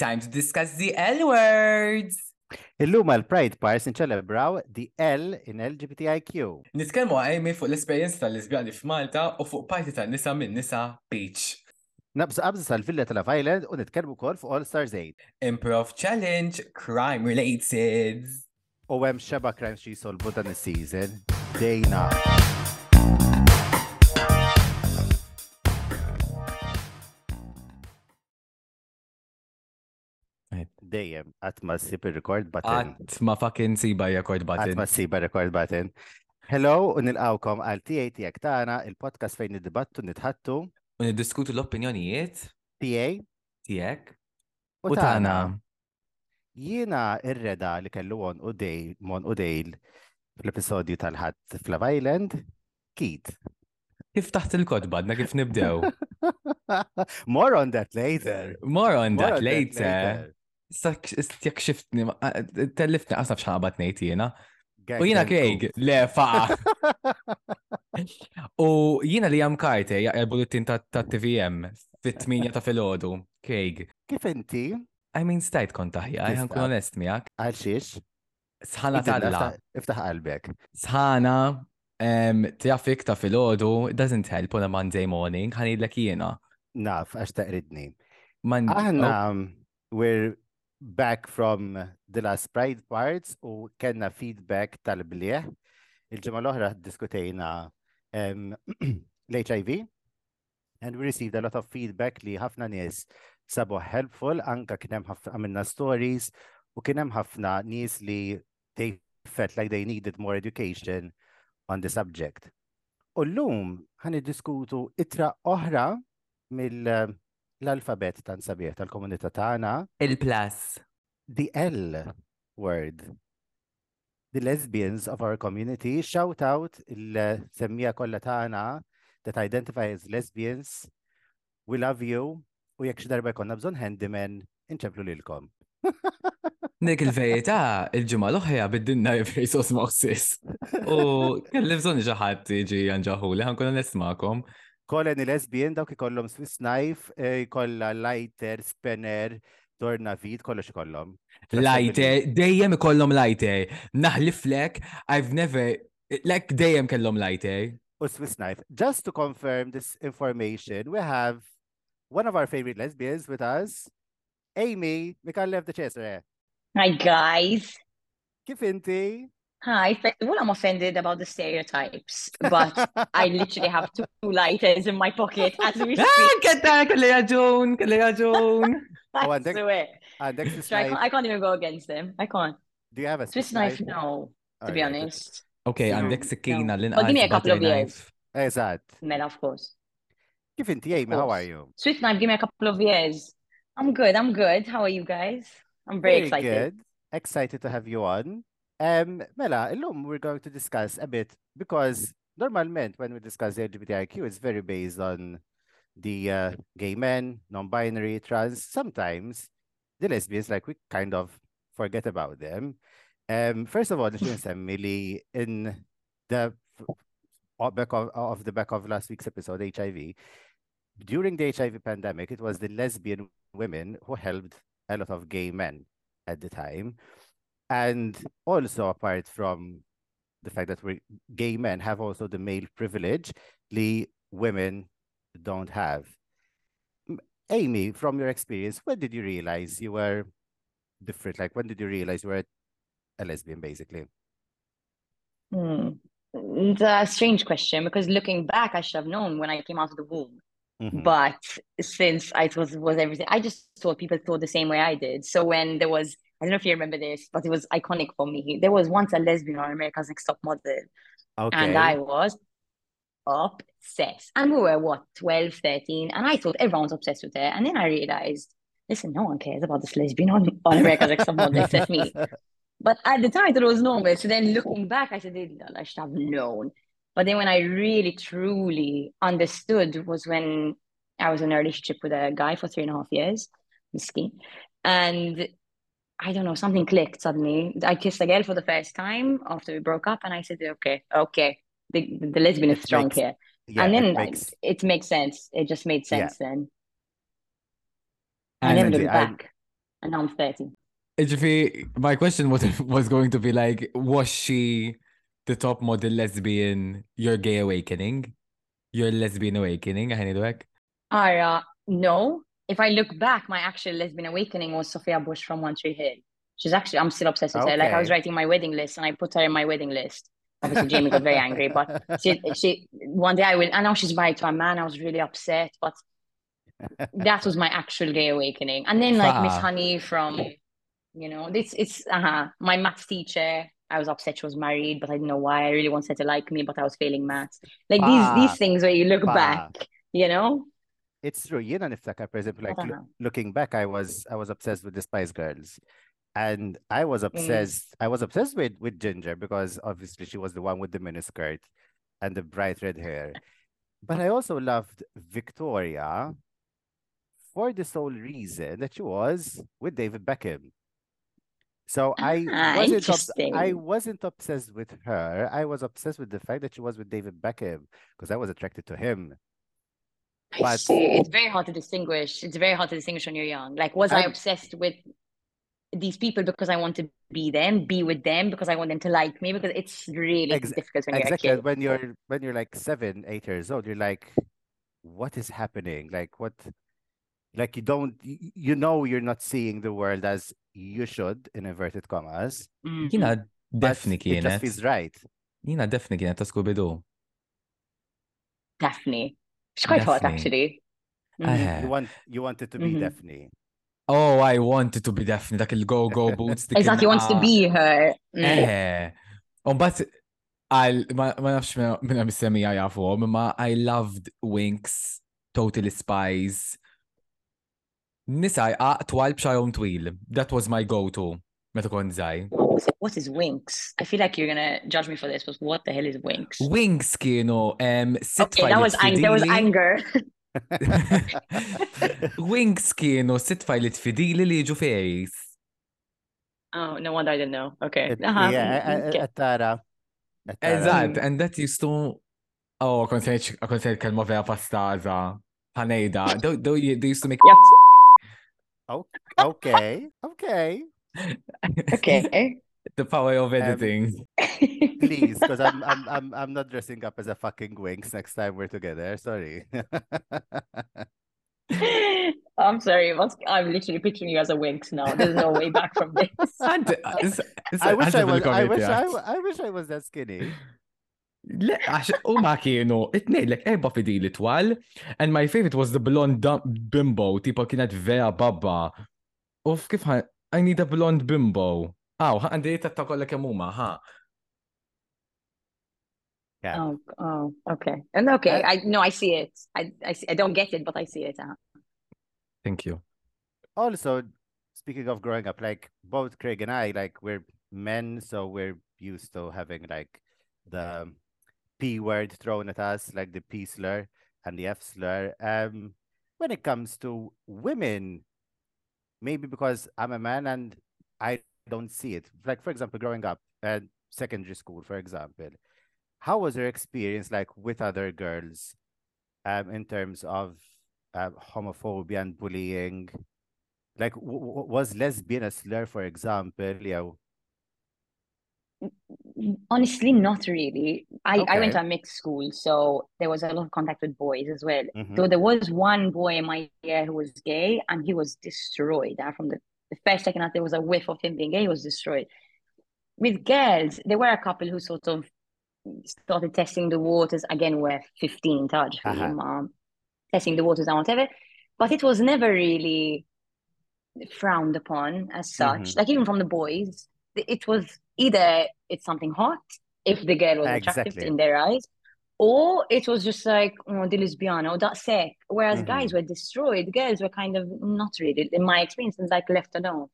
Time to discuss the L words. Illum għal Pride Pars nċelebraw the L in LGBTIQ. Nitkellmu għajmi fuq l-esperjenza tal-lesbjani f'Malta u fuq parti tan-nisa minn nisa Beach. Nabżu qabżu sal-Villa tal Island u nitkellmu wkoll fuq All Stars 8. Improv Challenge, crime related. U hemm xeba crime xi jsolbu dan is-season. Dejna. Dejjem, qatt ma ssib ir-record button. Għat ma fucking siba record Qatt button. ma ssiba record button. Hello, u nilqawkom għal TA tiegħek tagħna, il-podcast fejn niddibattu nitħattu U niddiskutu l-opinjonijiet TA tiegħek u tagħna. Jiena ir-reda li kellu on u dejl, mon u dejl fl-episodju tal-ħadd Flav Island, Kid. Kif taħt il-kodba, għadna kif nibdew? More on that later. More on More that on later. Jek xiftni, tellifni qasna bxħabat nejt jena. U jina cook. le faqa. U jina li jam karte, il-bulletin ta' TVM, fit-8 ta' filgħodu, kejg. Kif inti? I mean, stajt kont taħja, għan kun onest miegħek. Għal xiex? Sħana talla, iftaħ- qalbek. sħana, traffic ta' filgħodu, it doesn't help on a Monday morning, ħanidlek jiena. Naf, għax taqridni. Aħna, oh, we're back from the last Pride parts u kenna feedback tal-blieħ. Il-ġimgħa l-oħra diskutejna um, l-HIV and we received a lot of feedback li ħafna nies sabu helpful anka kien hemm ħafna għamilna stories u kien hemm ħafna nies li they felt like they needed more education on the subject. U llum ħan diskutu itra oħra mill mill-alfabet tan sabiħ tal-komunità tagħna Il-plus. the L word. The lesbians of our community shout out il-semmija kollha tagħna that identify as lesbians. We love you. U jekk xi darba jkollna bżonn handyman, inċemplu lilkom. Nek il-verita, il-ġimma l-oħja biddinna Jesus Moses. U kelli bżon ġaħat iġi janġaħu li ħankun nismakom. Koleni lesbian dawk ikollhom Swiss knife, eh, kollha lighter, spanner, tornavid, kollox ikollhom. Lajter, dejjem ikollhom lajter. Naħliflek, I've never, like dejjem kellhom lajter. U Swiss knife. Just to confirm this information, we have one of our favorite lesbians with us, Amy. Leave the chaser. Hi guys. Kif inti? Hi. First of I'm offended about the stereotypes, but I literally have two lighters in my pocket as we Ah, speak. ketta, kelli raġun, kelli raġun. I Oh, and then- swear. Għandek Swiss So I can't, knife. I can't even go against them. I can't. Do you have a Swiss knife, no, to be Alright, honest. Ok, No, għandek no. sikkina l But give me a couple of years. Eżatt. Mela, of course. Kif inti, Amy? How are you? Swiss knife, give me a couple of years. I'm good. I'm good. How are you guys? I'm very, excited. good. Excited to have you on. Um, Mela, illum we're going to discuss a bit because normalment when we discuss the LGBTIQ, it's very based on the uh, gay men, non-binary, trans. Sometimes the lesbians, like we kind of forget about them. Um, first of all, nixtieq nsemmi li in the back of, of the back of last week's episode, HIV, during the HIV pandemic, it was the lesbian women who helped a lot of gay men at the time. And also, apart from the fact that we're gay men have also the male privilege, the women don't have. Amy, from your experience, when did you realize you were different? Like, when did you realize you were a lesbian, basically? Hmm. It's a strange question because looking back, I should have known when I came out of the womb. Mhm. But since I was was everything, I just thought people thought the same way I did. So when there was, I don't know if you remember this, but it was iconic for me. There was once a lesbian on America's Next Top Model, Okay. and I was obsessed. And we were what, 12, 13, and I thought everyone's obsessed with her. And then I realized, listen, no one cares about this lesbian on, on America's Next Top Model except me. But at the time, I thought it was normal. So then looking back, I said, I should have known. But then when I really, truly understood was when I was in a relationship with a guy for three and a half years. And I don't know, something clicked suddenly. I kissed a girl for the first time after we broke up, and I said, okay, okay, the, the lesbian is strong makes- here. Yeah, and then like, makes it makes sense. It just made Yeah. sense then. I And never Lindsay, looked I'm- back. And now I'm 30. Ġifi, my question was, was going to be like, was she the top model lesbian, your gay awakening? Your lesbian awakening, għani dwek? Ara, no. If I look back, my actual lesbian awakening was Sophia Bush from One Tree Hill. She's actually, I'm still obsessed with her. Like I was writing my wedding list and I put her in my wedding list. Obviously, Jamie got very angry, but she, she, one day I will, I know she's married to a man. I was really upset, but that was my actual gay awakening. And then like Miss Honey from, you know, this, it's, uh-huh, my math teacher. I was upset she was married, but I didn't know why. I really wanted her to like me, but I was failing maths. Like these, Bah. these things where you look back, you know? It's true. you Jiena niftakar, for example, like uh-huh. looking back, I was I was obsessed with the Spice Girls, and I was Mm. obsessed. I was obsessed with with Ginger because obviously she was the one with the miniskirt and the bright red hair. But I also loved Victoria for the sole reason that she was with David Beckham. So I Ah, wasn't I wasn't obsessed with her. I was obsessed with the fact that she was with David Beckham because I was attracted to him. I But- see. It's very hard to distinguish. It's very hard to distinguish when you're young. Like, was I I'm- obsessed with these people because I want to be them, be with them because I want them to like me? Because it's really Ex- difficult when you're a kid. when you're when you're like seven eight years old you're like what is happening like what like you don't you know you're not seeing the world as you should in inverted commas Mhm. Jina but defni it just kienet. feels right Jina defni kienet ta' Scooby-Doo. Definitely. It's quite hot, actually. Mhm. Eh. you want you wanted to be Mhm. Daphne Oh, I wanted to be defni dak il-go-go boots. Exactly, wants to be her. Mm. Eh. Umbat, għal, ma nafx minna- missemmija jafu, ma I loved Winx, Totally Spies. Nisa, twal bxajom twil. That was my go-to. Meta kon żaj. What is Winx? I feel like you're gonna judge me for this, but what the hell is Winx? Winx kienu um, sit Okay, that was ang- there was anger. Winx kienu sit fajlit fidili li ġu fejs. Oh, no wonder I didn't know. Okay. It- Uh-huh. yeah mm, okay. Tara Eżatt, Mm. and that used to. Oh, konsejt konsejt kelma vera pastaza. Ħanejda. They- They they used to make. Yep. Okay okay Okay. The power of um, editing. please because I'm, I'm I'm I'm not dressing up as a fucking Winx next time we're together sorry I'm sorry, but I'm literally picturing you as a Winx now. There's no way back from this. Għand- is- is- I wish I was I wish I, bil-komedi I wish I was that skinny Le, għax u ma kienu, it-nejlek erba fidili twal, and my favorite was the blonde dum- bimbo, tipo kienet vera babba. Uf, kif ħan, I need a blonde bimbo. Aw, għandi ta' kolla kemuma, ha? yeah Oh, oh, okay. And okay, Uh, I no, I see it. I I see, I don't get it, but I see it. Uh-huh. Thank you. also speaking of growing up like both Craig and I like we're men so we're used to having like the p word thrown at us like the p slur and the f slur. Um when it comes to women maybe because i'm a man and i don't see it. Like for example growing up at secondary school for example how was your experience like with other girls um in terms of uh, homophobia and bullying? Like was lesbian a slur for example yeah Honestly, not really. I, I went to a mixed school, so there was a lot of contact with boys as well. Mhm. Though there was one boy in my year who was gay, and he was destroyed. Uh, from the, the first second that there was a whiff of him being gay, he was destroyed. With girls, there were a couple who sort of started testing the waters. Again, we're 15, Taj, Uh-huh. um, testing the waters and whatever. But it was never really frowned upon as such. Mhm. Like even from the boys, it was either it's something hot if the girl was attractive Exactly. in their eyes, or it was just like oh, the or that's it. Whereas Mhm. guys were destroyed, girls were kind of not really, in my experience, and like left alone.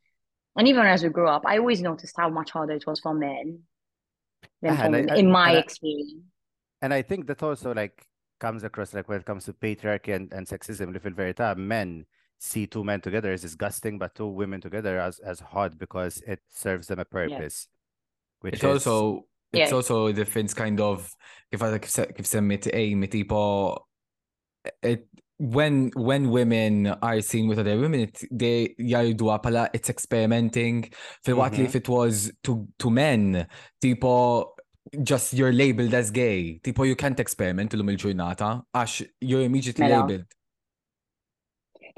And even as we grew up, I always noticed how much harder it was for men than Ah, for and I- I- in my and I- experience. and i think that also like comes across like when it comes to patriarchy and, and sexism li fil-verità men see two men together as disgusting but two women together as as hot because it serves them a purpose which It's is also, it's Yeah. also the difference kind of, kif għadha kif se- kif semmit Amy, tipo, it, when when women are seen with other women, it, they jarduha pala it's experimenting. Fil-waqt li Mhm. if it was to, to men, tipo just you're labeled as gay. Tipo you can't experiment l-lum il-ġurnata għax you're immediately Mela. labeled.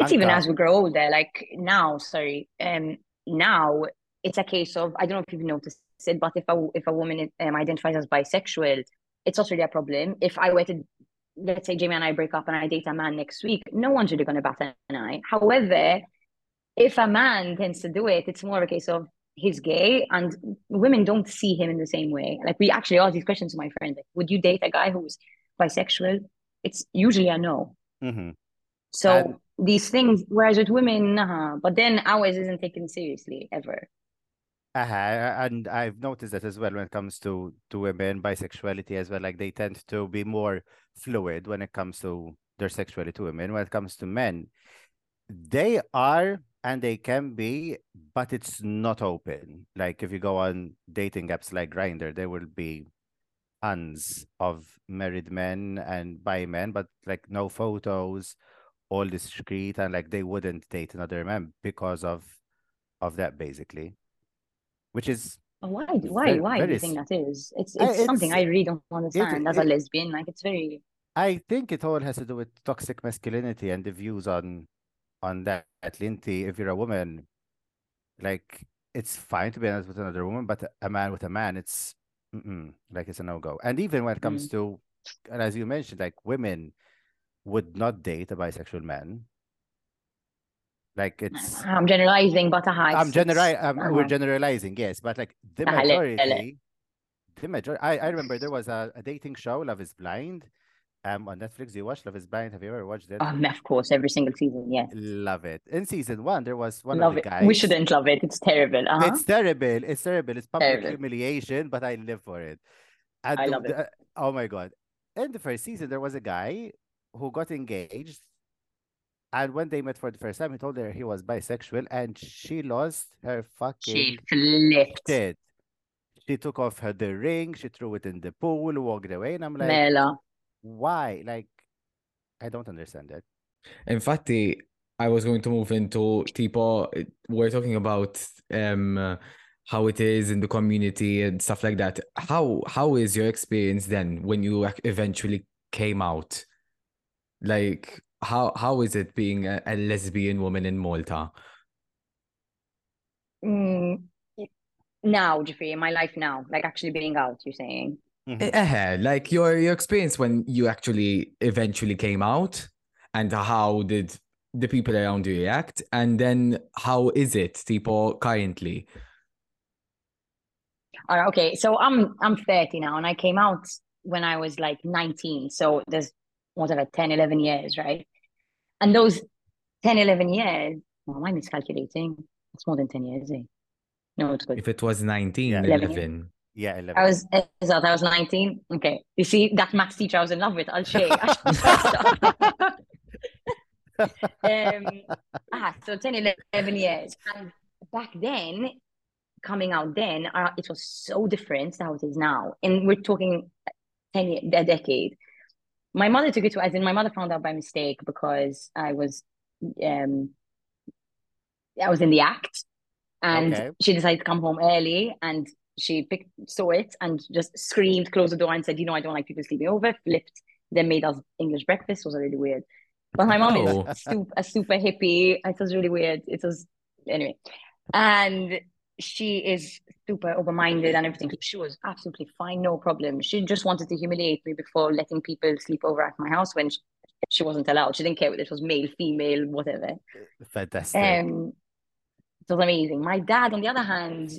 It's even as we grow older, like now, sorry, um, now it's a case of I don't know if you've noticed it, but if a if a woman um, identifies as bisexual, it's not really a problem. If I were to, let's say Jamie and I break up and I date a man next week, no one's really going to bat an eye. However, if a man tends to do it, it's more of a case of he's gay, and women don't see him in the same way. Like we actually ask these questions to my friend, like, would you date a guy who's bisexual? It's usually a no. Mhm. So And- these things, whereas with women, nah, but then ours isn't taken seriously ever. Uh-huh. And I've noticed that as well when it comes to to women, bisexuality as well. Like they tend to be more fluid when it comes to their sexuality to women. When it comes to men, they are and they can be, but it's not open. Like if you go on dating apps like Grindr, there will be tons of married men and bi men, but like no photos, all discreet, and like they wouldn't date another man because of of that basically. Which is Why? Why? Very- Why do you think that is? It's I- it's something I really don't understand as a it- lesbian. Like it's very I think it all has to do with toxic masculinity and the views on on that. Linty, if you're a woman, like it's fine to be honest with another woman, but a man with a man, it's mm-mm, like it's a no go. And even when it comes mm. to, and as you mentioned, like women would not date a bisexual man. Like it's, I'm generalizing, but uh, I'm it's, general. it's, Um, we're generalizing, yes, but like the majority, the majority. I, I remember there was a, a dating show, Love Is Blind, um, on Netflix. You watched Love Is Blind? Have you ever watched it? Um, of course, every single season, yeah. Love it. In season one, there was one Love of the it. We shouldn't love it. It's terrible. Uh-huh. It's terrible. It's terrible. It's public Terrible. humiliation, but I live for it. And I the- love it. the- oh my god! In the first season, there was a guy who got engaged, and when they met for the first time, he told her he was bisexual, and she lost her fucking She flipped. shit. She took off her the ring, she threw it in the pool, walked away, and I'm like, Mela. why? Like, I don't understand it. Infatti, I was going to move into tipo, we're talking about um how it is in the community and stuff like that. How how is your experience then when you eventually came out? Like how how is it being a, a lesbian woman in Malta? Mm, now, Jeffrey, in my life now, like actually being out, you're saying. Mhm. Eh, like your your experience when you actually eventually came out and how did the people around you react and then how is it people currently? All right, okay, so I'm I'm 30 now, and I came out when I was like 19. So there's whatever 10, 11 years, right? And those 10, 11 years, well, am I miscalculating? It's more than 10 years, eh? No, it's good. If it was 19, Yeah. 11. 11. Yeah, 11. I was is that I was 19. Okay. You see, that maths teacher I was in love with, I'll share. um, ah, so 10, 11 years. And back then, coming out then, uh, it was so different to how it is now. And we're talking 10 years, a decade. My mother took it to, as in my mother found out by mistake because I was, um, I was in the act and Okay. she decided to come home early and she picked, saw it and just screamed, closed the door and said, you know, I don't like people sleeping over, flipped, then made us English breakfast. It was really weird. But my mom Oh. is super, a super hippie. It was really weird. It was, anyway. And she is super open-minded and everything. She was absolutely fine, no problem. She just wanted to humiliate me before letting people sleep over at my house when she, she wasn't allowed. She didn't care whether it was male, female, whatever. Fantastic. Um, it was amazing. My dad, on the other hand,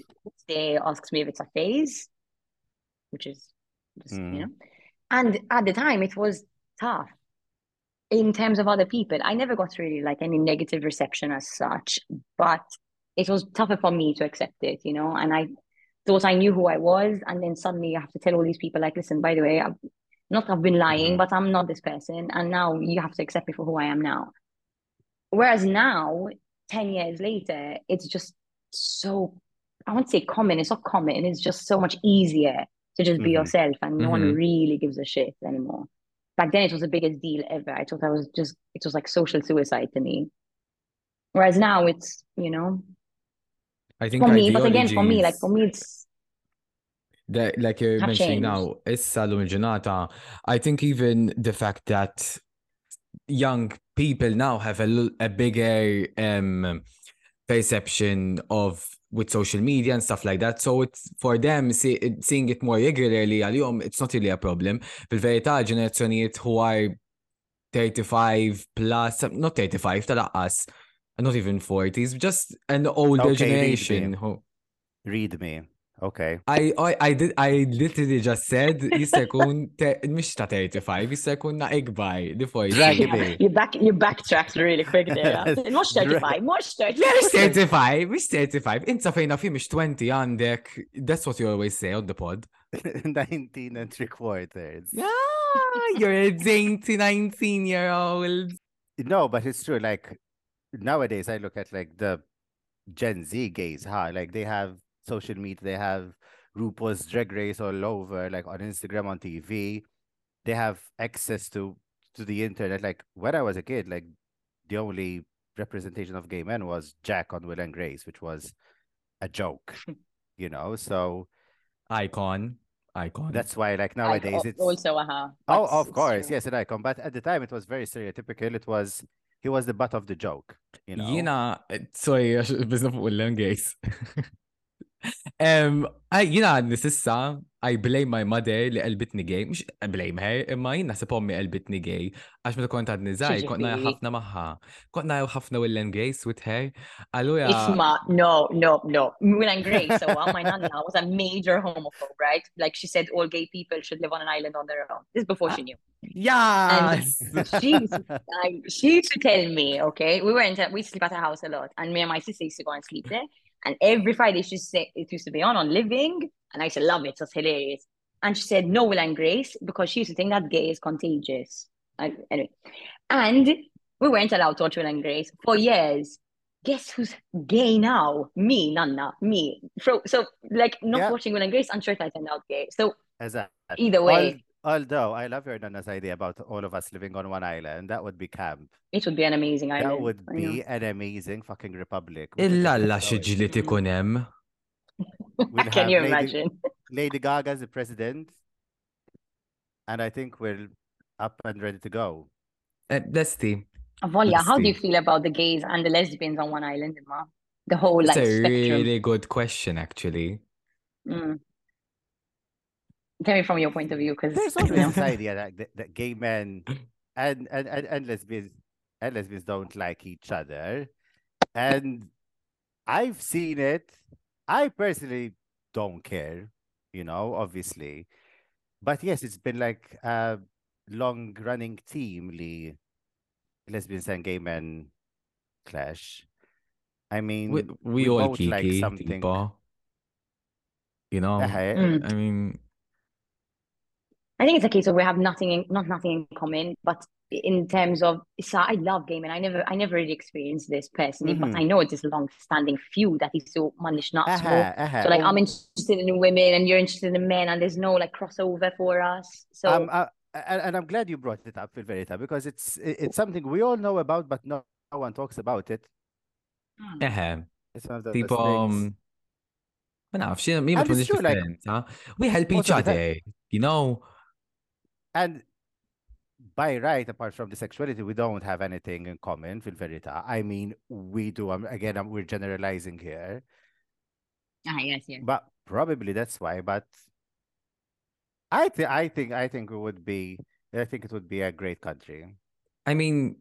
they asks me if it's a phase, which is just, Mm. you know. And at the time, it was tough in terms of other people. I never got really like any negative reception as such, but it was tougher for me to accept it, you know. And I thought I knew who I was, and then suddenly I have to tell all these people, like, listen, by the way, I've not I've been lying, Mhm. but I'm not this person, and now you have to accept me for who I am now. Whereas now, 10 years later, it's just so, I won't say common, it's not common, it's just so much easier to just be Mhm. yourself and no one Mhm. really gives a shit anymore. back then it was the biggest deal ever. I thought I was just it was like social suicide to me. Whereas now it's, you know, I think for me, but again, for me, like for me, it's that like you're mentioning changed. now, issa l ġurnata, I think even the fact that young people now have a, a bigger um, perception of with social media and stuff like that. So it's for them see, seeing it more regularly għal-jom, it's not really a problem. Bil-verità, ġenerazzjonijiet who are 35 plus, not 35, talaqqas, Uh, not even 40s, just an older Okay, read generation me. who Read me. Okay. I, I, I did I literally just said jista' jkun te- mhix ta' 35, jista' jkun na ikbar di forsi. Drag Yeah, me. you back you backtracked really quick there. Mux 35, mux 35. Yeah, mhix 35, mhix 35. Inta fejna fi mhix 20 għandek. That's what you always say on the pod. 19 and three quarters. Yeah, you're a dainty 19 year old. No, but it's true. Like nowadays, I look at like the Gen Z gays, huh? Like they have social media, they have RuPaul's Drag Race all over, like on Instagram, on TV. They have access to to the internet. Like when I was a kid, like the only representation of gay men was Jack on Will and Grace, which was a joke, you know. So Icon. Icon. that's why, like Like, nowadays, al- it's also uh-huh. Oh, of course, true. yes, an icon. But at the time, it was very stereotypical. It was he was the butt of the joke. You know, Jina, eh, sorry, għax bizna fuq il-langays. Um, I, jina għadni sissa, I blame my mother li qalbitni gay, mux blame her, imma jina se pommi qalbitni gay, għax meta kont għadni zaħi, kont najja ħafna maħħa, kont najja ħafna Will and Grace with her, allura, Isma, no, no, no. Will and Grace, so my nana was a major homophobe, right? Like she said all gay people should live on an island on their own. This is before she knew. yes! She used, to- I, she used to tell me, okay, we went, we sleep at her house a lot, and me and my sister used to go and sleep there. And every Friday she said it used to be on on Living, and I used to love it. It was hilarious. And she said no Will and Grace because she used to think that gay is contagious. Like, anyway, and we weren't allowed to watch Will and Grace for years. Guess who's gay now? Me, Nana, me. So, so like not Yeah. watching Will and Grace, I'm sure I turned out gay. So a, either way, although I love your Nana's idea about all of us living on one island, that would be camp. it would be an amazing island. That island. would be an amazing fucking republic. We Illa la keep going. xieġli tikunem. Can you Lady- imagine? Lady Gaga Gaga's the president, and I think we're up and ready to go. Eh, Desti, Avolya, how do you feel about the gays and the lesbians on one island, Emma? The whole it's like a spectrum. really good question actually. Mm. Tell me from your point of view, because There's always this idea that, that, that gay men and, and, and, and lesbians and lesbians don't like each other. And I've seen it. I personally don't care, you know, obviously. But yes, it's been like a long running team, Lee. Lesbians and gay men clash. I mean, We, we, all both like something. You know, Mm. I mean, I think it's a case of we have nothing in, not nothing in common, but in terms of so I love gaming. I never I never really experienced this personally, but Mhm. I know it's this long standing feud that is so manish not so. uh-huh, uh-huh. So like Oh, I'm interested in women and you're interested in men and there's no like crossover for us. So um, uh, and, and I'm glad you brought it up, Phil Verita, because it's it's something we all know about, but no, no one talks about it. mm, eħe, It's one of those tipo, things. um, ma nafx, jien mi ma And it's true, like, differenza. We help each most of other, you know? And by right, apart from the sexuality, we don't have anything in common, Phil Verita. I mean, we do. Um, again, um, we're generalizing here, ah, yes, yes. but probably that's why. But I think, I think, I think it would be. I think it would be a great country. I mean,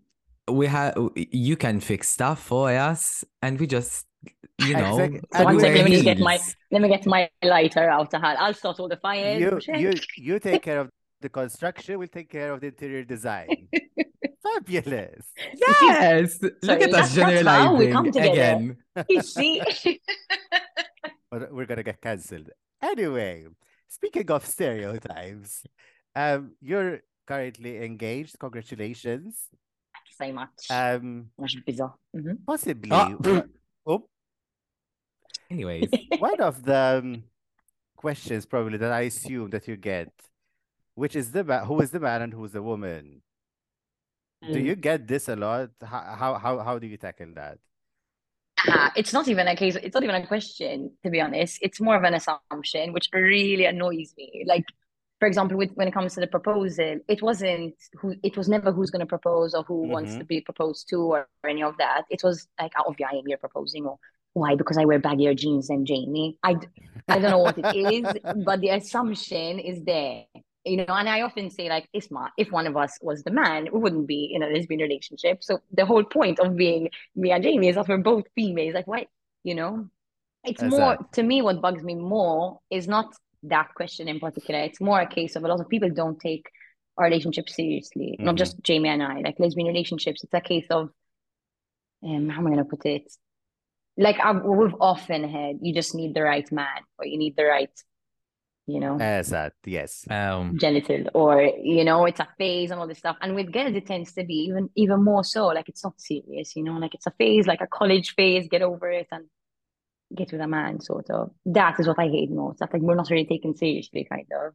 we have, you can fix stuff for us, and we just, you know, Exactly. So one And second, we're let me just get my let me get my lighter out of hand. I'll start all the fires. You, you, you take care of the construction. We'll take care of the interior design. Fabulous. Yes! Look Sorry, at us that's- that's how we come generalizing again. You see? We're gonna get cancelled. Anyway, speaking of stereotypes, um, you're currently engaged. Congratulations. Thank you so much. Um, Much bizarre. Mhm. possibly. One- oh, Anyways, one of the um, questions probably that I assume that you get which is the man, who is the man and who is the woman. Do Mm. you get this a lot? How how how, how do you tackle that? Uh, it's not even a case, it's not even a question, to be honest. It's more of an assumption, which really annoys me. Like, for example, with when it comes to the proposal, it wasn't who it was never who's going to propose or who wants Mhm. to be proposed to or, or any of that. It was like, oh, yeah, I am here proposing, or why? Because I wear baggier jeans than Jamie. i i don't know what it is, but the assumption is there. You know, and I often say, like, Isma, if one of us was the man, we wouldn't be in a lesbian relationship. So the whole point of being me and Jamie is that we're both females. Like, why? You know, it's more Exact. to me. What bugs me more is not that question in particular. It's more a case of a lot of people don't take our relationship seriously. Not Mhm. just Jamie and I. Like lesbian relationships, it's a case of um, how am I gonna put it? Like i we've often had, you just need the right man, or you need the right, you know Exact. Yes. Um, genital or you know it's a phase and all this stuff and with girls it tends to be even even more so like it's not serious you know like it's a phase like a college phase get over it and get with a man sort of that is what I hate most that like we're not really taken seriously kind of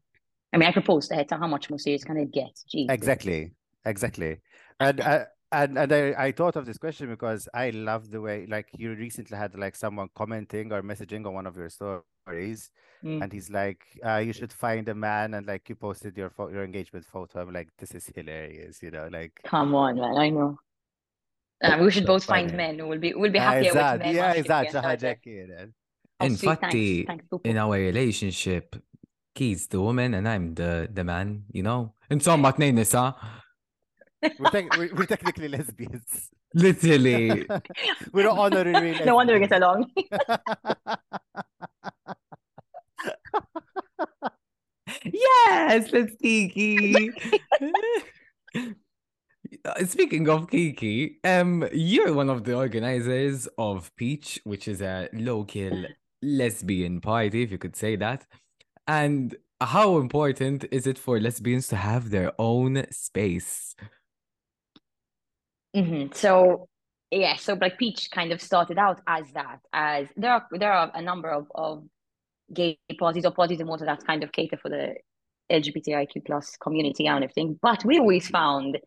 I mean I proposed to her so how much more serious can it get Jesus. Exactly. Exactly. And I and, and I, I thought of this question because I love the way like you recently had like someone commenting or messaging on one of your stories Mm. and he's like uh, you should find a man and like you posted your pho- your engagement photo I'm like this is hilarious you know like come on man I know uh, we should So both find men who will be will be happier with men yeah, once we eżatt, get xi ħaġa started. kienet. Oh, sweet, thanks. Infatti, Thanks, in our relationship, he's the woman and I'm the the man, you know? Insomma, tnejn nisa, We're, tec- we're, we're technically lesbians. literally. we're honorary no wonder we get lesbians. along Yes, let's Kiki. Uh, Speaking of Kiki, um, you're one of the organizers of Peach, which is a local lesbian party, if you could say that. And how important is it for lesbians to have their own space? hmm So yeah, so like Peach kind of started out as that, as there are there are a number of of gay parties or parties in Malta that kind of cater for the LGBTIQ plus community and everything. But we always found,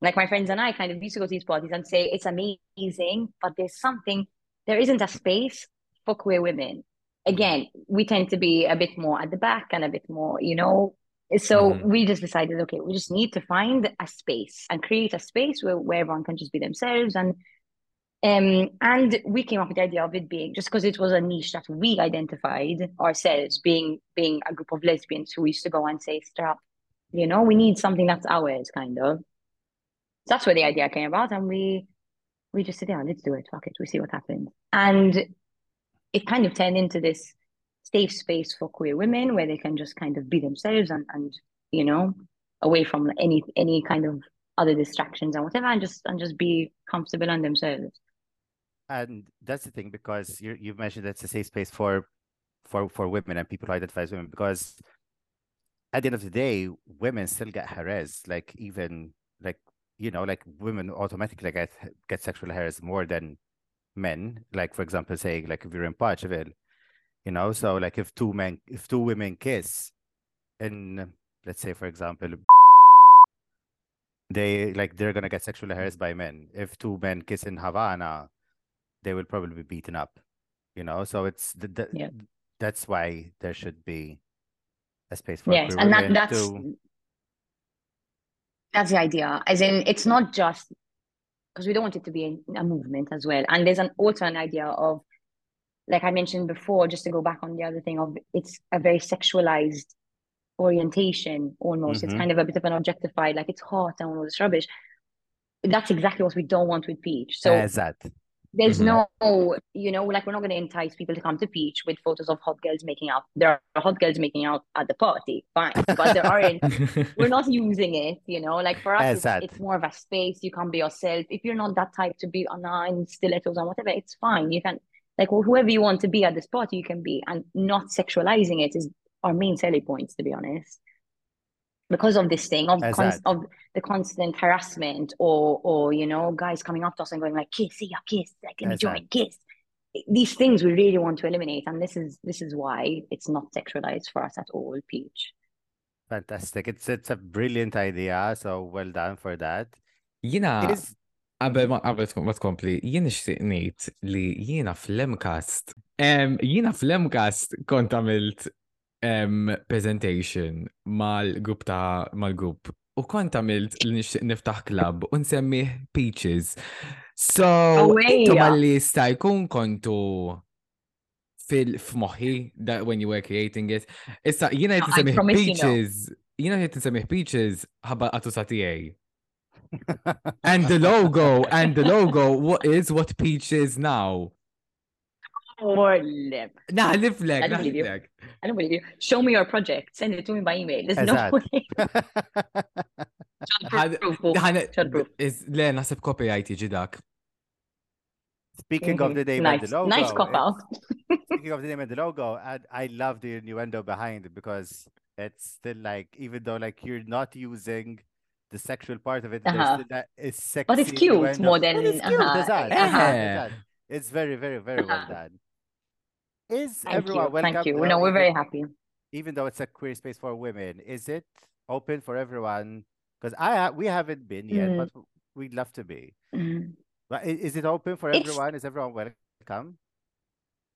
like my friends and I, kind of used to go to these parties and say it's amazing, but there's something there isn't a space for queer women. Again, we tend to be a bit more at the back and a bit more, you know. So Mhm. we just decided, okay, we just need to find a space and create a space where, where everyone can just be themselves. And um, and we came up with the idea of it being just because it was a niche that we identified ourselves, being being a group of lesbians who used to go and say, "Stop, you know, we need something that's ours," kind of. That's where the idea came about, and we we just said, "Yeah, let's do it. Fuck it, we see what happens." And it kind of turned into this safe space for queer women where they can just kind of be themselves and and you know away from any any kind of other distractions and whatever and just and just be comfortable on themselves and that's the thing because you you mentioned that's a safe space for for for women and people who identify as women because at the end of the day women still get harassed like even like you know like women automatically get get sexual harassed more than men. Like for example saying like if you're in Paceville you know so like if two men if two women kiss and let's say for example they like they're gonna get sexually harassed by men. If two men kiss in Havana they will probably be beaten up you know? So it's th- th- Yeah. that's why there should be a space for yes and that that's to that's the idea. As in it's not just because we don't want it to be a, a movement as well. And there's an also an idea of like i mentioned before just to go back on the other thing of it's a very sexualized orientation almost. It's Mhm. kind of a bit of an objectified like it's hot and all this rubbish. That's exactly what we don't want with peach. So as that there's Mhm. no, you know, like we're not going to entice people to come to Peach with photos of hot girls making out. There are hot girls making out at the party, fine, but there aren't. we're not using it, you know. Like for us, it's, it's more of a space. You can be yourself. If you're not that type to be on in stilettos and whatever, it's fine. You can like well, whoever you want to be at this party, you can be, and not sexualizing it is our main selling points, to be honest. Because of this thing of Exact. const- of the constant harassment, or or you know, guys coming up to us and going like, "Kiss, see ya, kiss, like let me join, kiss." These things we really want to eliminate, and this is this is why it's not sexualized for us at all, Peach. Fantastic. It's it's a brilliant idea, so well done for that. Jina, Is qabel ma qabel tkun- ma tkompli, jien nixtieq ngħid li jiena fl-MCAST. Um, em, Jiena fl-MCAST kont għamilt em, presentation mal-grupp ta' mal-grupp u kont għamilt li nixtieq niftaħ club u nsemmih Peaches. So, intom għalli sta jkun kontu fil f'moħħi that when you were creating it. Issa, jiena No, jt no. Peaches, jiena jt nsemmih Peaches ħabba għatusa tiegħi. And the logo, and the logo, what is what Peach is now? Or lip. Nah, liflek, I don't believe you. naħliflek. I don't believe you. Show me your project. Send it to me by email. There's no Eżatt. way. Ħad- Proof, proof. ħan- Shut proof. is- Le, nasib copyright jiġi dak. Speaking of the name and nice, the logo, nice cop it's- out. Speaking of the name and the logo, and I love the innuendo behind it because it's still like, even though like you're not using the sexual part of it, there's Uh-huh. still that it's sexy. But it's cute innuendo. more But than- it's cute, uh-huh, eżatt, uh-huh. eżatt, Yeah. eżatt. It's very, very, very well Uh-huh. done. Is Thank everyone you. welcome? Thank you. No, we're very happy. even though it's a queer space for women, is it open for everyone? Because I ha- we haven't been yet, Mm. but we'd love to be. Mm. But is it open for It's- everyone? Is everyone welcome?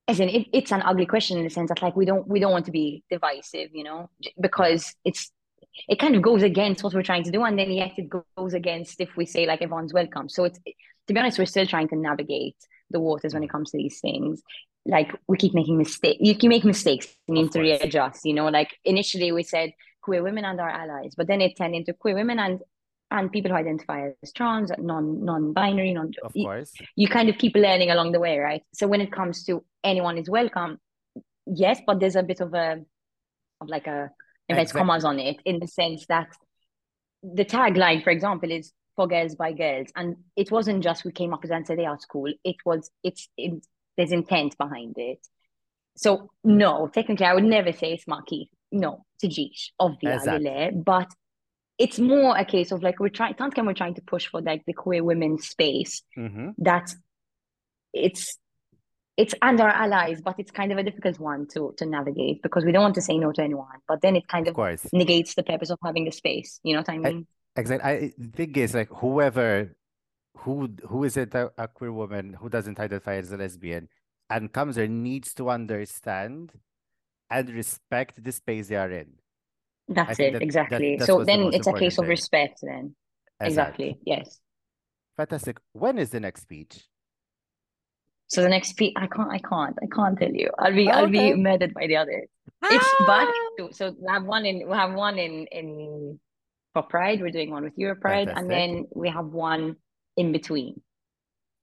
As in, it, it's an ugly question in the sense that like we don't we don't want to be divisive, you know, because it's it kind of goes against what we're trying to do, and then yet it goes against if we say like everyone's welcome. So it's to be honest, we're still trying to navigate the waters when it comes to these things. Like we keep making mistakes. You can make mistakes. You need to readjust. You know, like initially we said queer women and our allies, but then it turned into queer women and and people who identify as trans, non non-binary, non. Of you- course. you kind of keep learning along the way, right? So when it comes to anyone is welcome, yes, but there's a bit of a of like a inverted Exactly. commas on it in the sense that the tagline, for example, is for girls by girls, and it wasn't just we came up with it and said they are cool. It was it's it, there's intent behind it. So no, technically, I would never say it's Maki. No, Tajish, obviously, Exactly. but it's more a case of like we're trying. Tantka, we're trying to push for like the queer women space hmm that it's it's and our allies, but it's kind of a difficult one to to navigate because we don't want to say no to anyone, but then it kind Of of negates the purpose of having the space. You know what I mean? Exactly. I the thing is like whoever who who is it a, a queer woman who doesn't identify as a lesbian and comes there needs to understand and respect the space they are in. That's it, that- that- exactly. that's so what's the then it's a case of respect then. Exact. Exactly. Yes. Fantastic. When is the next Peach? So the next Peach, I can't, I can't, I can't tell you. I'll be, Oh, I'll be murdered by the others. It's but Ah! so we have one in, we have one in in for Pride. We're doing one with EuroPride, and then we have one in between.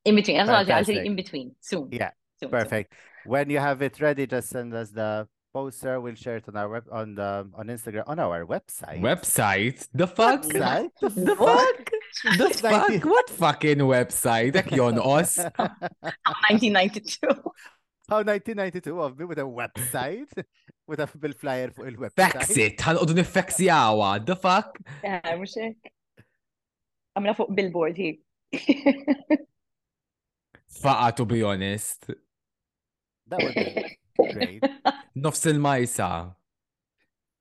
In between. That's what I'll say. I'll say in between soon. Yeah, soon, soon. Perfect. When you have it ready, just send us the poster. We'll share it on our web on the on Instagram on our website. Website? The fuck? Website? The The What? fuck? The It's like fuck? What fucking website? Dak jonqos. 1992. How 1992 of me with a website with a bil flyer fuq il-website. Faxit, ħanqodu niffaxjawa. The fuck? Yeah, mux hekk. Għamla fuq billboard hi. Faqa, to be honest. That would be great. Nofs il-majsa.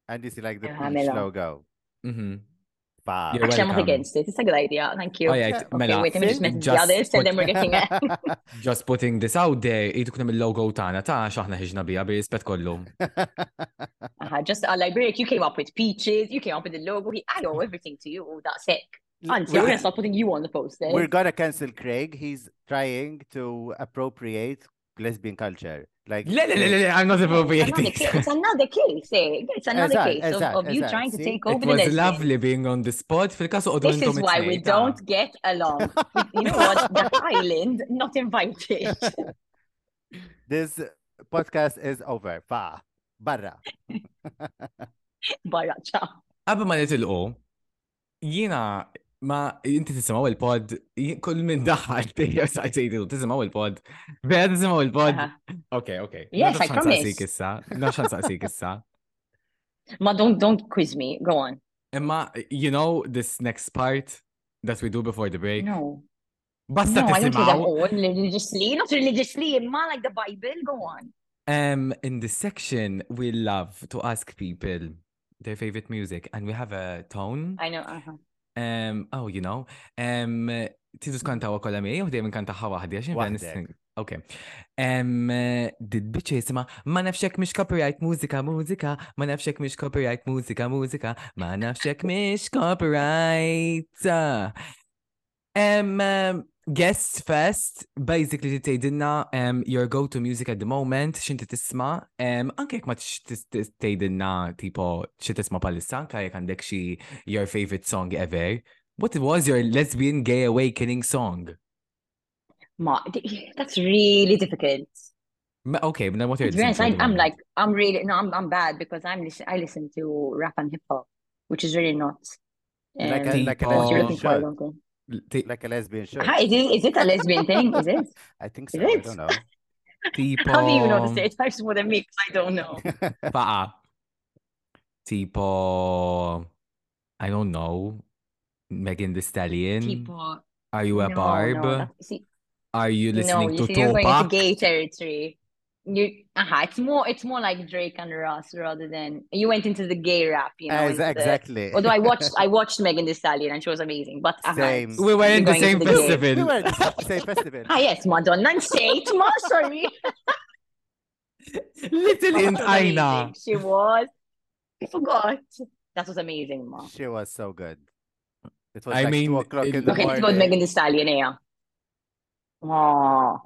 And you see like the Yeah, peach Mela. logo. Mhm. Fab. You're Actually, I'm not against it. It's a good idea. Thank you. Oh, yeah, Okay, mela, wait, let me just see? message the Just others, tell put- them we're getting it. Just putting this out there, jidu kunem il-logo tana, ta' xaħna ħiġna bija, bi rispet kollu. Uh-huh, just a like Rick, you came up with peaches, you came up with the logo. I owe everything to you. Oh, that's it. Auntie, we're We're- gonna stop putting you on the poster. We're gonna cancel Craig. He's trying to appropriate lesbian culture. Like Le, le, le, le, le, I'm not It's another appropriating. case. It's another case. Eh? It's another Eżatt, case of, eżatt, of you eżatt, trying to take over It the was lesbian. lovely being on the spot. Fil-kasu qodu This is why we it-tnejn, don't get along. you know what? The island not invited. this podcast is over. Fa. Barra. Barra, ciao. Qabel ma nitilqu, jiena ma inti tisimaw il-pod, jien- kull minn daħħal tejja sajtejtu, tisimaw il-pod. Vera tisimaw il-pod. Okay, okay. Yes, I promise. Nafx ħansaqsik issa. Ma don't don't quiz me. Go on. Imma, you know this next part that we do before the break? No. Basta no, I don't do tisimaw. all religiously. Not religiously, ma like the Bible. Go on. Um, in this section, we love to ask people their favorite music, and we have a tone. I know. Uh-huh. Um, oh, you know. Um, tidu skantawa kolla mi, u dejjem kantaħa waħdi, għaxin Waħdek. Ok. Um, did bitch jisima, ma nafxek mish copyright mużika, mużika, ma nafxek mish copyright mużika, mużika, ma nafxek mish copyright. Um, um, Guest first, basically tgħidilna um, your go-to music at the moment, xinti tisma, um, anke jek ma tgħidilna tipo xi tisma palissa, anke jek għandek xi your favorite song ever. What was your lesbian gay awakening song? Ma, that's really difficult. Ma- Okay, but then what are you be honest, I, listening to at the I'm like, I'm really, no, I'm, I'm bad because I'm listen, I listen to rap and hip hop, which is really not. Like a, um, like a Tipo- what you're looking for, I should. don't think. Ti- Like a lesbian should. Hi, is it, is it a lesbian thing? Is it? I think Is so. I it? don't know. Tipo. How do you know the stereotypes more than me? 'Cause I don't know. Faqa. Tipo. I don't know. Megan Thee Stallion. Tipo, Are you a no, barb? no, see, Are you no, listening you to see, you're going into gay territory. You, uh-huh, it's more, it's more like Drake and Ross rather than you went into the gay rap, you know. As- into the- exactly. although I watched, I watched Megan Thee Stallion and she was amazing, but uh Same. We were in the same into the festival. We were at the same festival. Ah yes, Madonna and State, ma, sorry. Little That Int was Aina. amazing. She was. I forgot. That was amazing, ma. She was so good. It was I like mean, two o'clock it- in the Okay, let's morning. go with Megan Thee Stallion, yeah. Oh,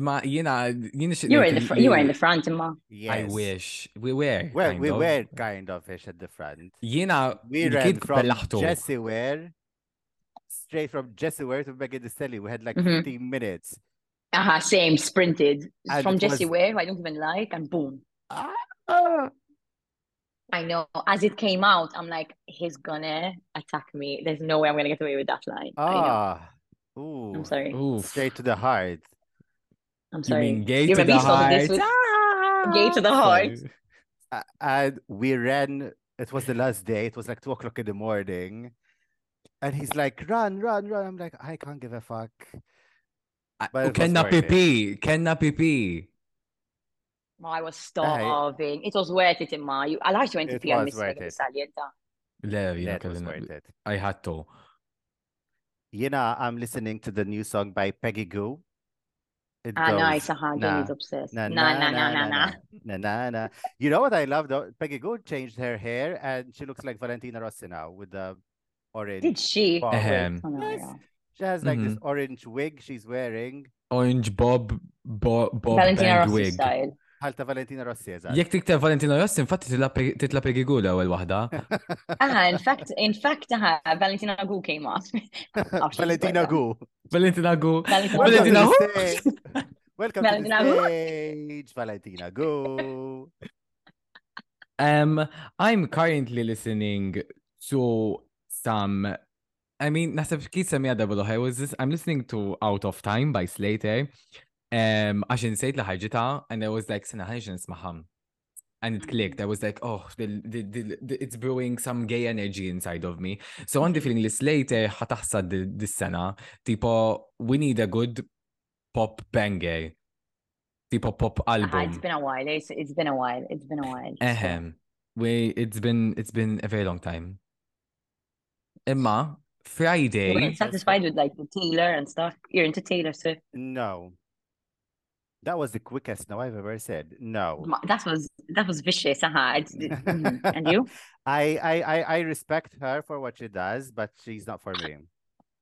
Ma jina, jina xi you were in the front, you were in the front, ma. I Yes. wish. We were. Well, we of. were kind of ish at the front. Jina, We li ran kif from bellaħtu. Jessie Ware straight from Jessie Ware to Megan Thee Stallion. We had like Mhm. 15 minutes. Uh-huh, same, sprinted. And From Jesse Jessie was- Ware, who I don't even like, and boom. Ah, I know. As it came out, I'm like, he's gonna attack me. There's no way I'm gonna get away with that line. I know. ah. Ooh. I'm sorry. Oof. Straight to the heart. I'm You sorry. mean gay You to the heart? this Ah! Gay to the heart. Sorry. And we ran it was the last day it was like two o'clock in the morning and he's like run run run i'm like i can't give a fuck But U it was kenna worth it. pipi, kenna pipi. Oh, I was starving. It was worth it, Imma. I like you went to It pee and was miss worth it. Stallion. ta. Le, jina that was worth it I had to. you know i'm listening to the new song by Peggy Gou it Ah, goes, nice. Uh-huh. nah, Jamie's obsessed. na Nah, na nah, nah, nah, nah. na na na you know what i love though Peggy Gou changed her hair and she looks like valentina rossi now with the orange Did she? bob. Ahem. Oh, Yes. yeah. she has like this Mhm. orange wig she's wearing Orange Bob, Bob, Bob Valentina Bang Rossi wig. style. Ħalta Valentina Rossi eżatt. Jek tikteb Valentina Rossi, infatti titla pre- titla pregigula ewwel waħda. Ah, in fact, in fact, uh, Valentina Gu came out. She's Valentina good, Gu. Valentina Gu. Valentina stage. Welcome Valentina to the stage, Valentina Gu. Um, I'm currently listening to some. I mean, nasab kif semija double I was. I'm listening to Out of Time by Slater. Um, għax insejt li ħarġita, and I was like, sena ħarġ nismaħam. And it clicked. I was like, oh, the, the, the, the, it's brewing some gay energy inside of me. So għandi feeling li Slayyyter ħataħsad di- dis-sena, tipo, we need a good pop banger. Tipo pop album. it's been a while. It's, it's been a while. It's been a while. so- Ehem. We it's been it's been a very long time. Imma You Friday. satisfied with like the Taylor and stuff. You're into Taylor Swift. No. That was the quickest no I've ever said. No. That was that was vicious. Uh-huh. Mhm. And you? I, I, I, I respect her for what she does, but she's not for me.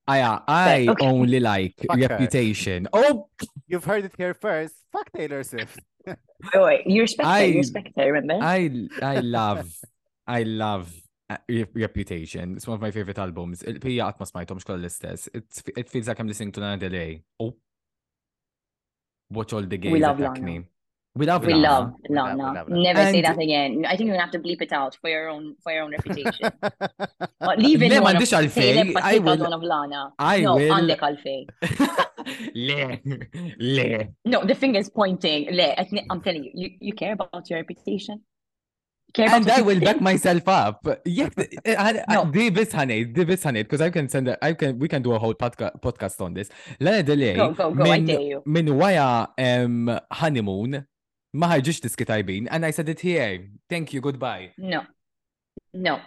I I okay. only like Fuck her. reputation. Oh You've heard it here first. Fuck Taylor Swift. Wait, wait. You respect her. I- You respect her. Remember? I I love I love uh, Reputation. It's one of my favorite albums. Il-pija qatt ma smajthomx kollha l-istess. It it feels like I'm listening to Lana Del Rey. Oh. Watch all the gays love attack Lana. me. We love we Lana. love We love- we Lana. love Lana. Never say that again. I think you're gonna have to bleep it out for your own for your own reputation. But leave one of m'għandix għalfejn, I will- of Lana. I no, will- għandek għalfej. Le, le. No, the finger's pointing. Le, I'm telling you, you, you care about your reputation. You And I will back myself up. Jek, No. di bis ħanejt, di bis ħanejt, because I can send, a, I can, we can do a whole podca podcast on this. Lana Del Rey, Go, go, go, I min, dare you. min waja um, honeymoon, ma ħarġux diski tajbin, and I said it here. Thank you, goodbye. No. No.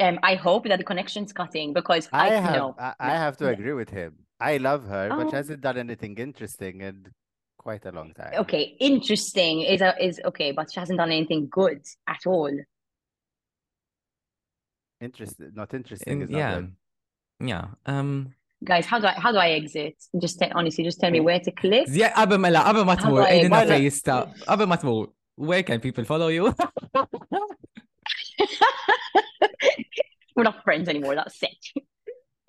Um, I hope that the connection's cutting because I I, have no. I, I have to agree with him. I love her, but she Oh. hasn't done anything interesting in quite a long time. Okay, interesting is a, is okay, but she hasn't done anything good at all. Interesting, not interesting In- is yeah. good. Yeah. Um, Guys, how do I how do I exit? Just te- honestly, just tell me where to click. yeah, qabel mela, qabel ma How tmur, do I- ejdina Why fej not? jista, qabel ma tmur, where can people follow you? We're not friends anymore. That's it.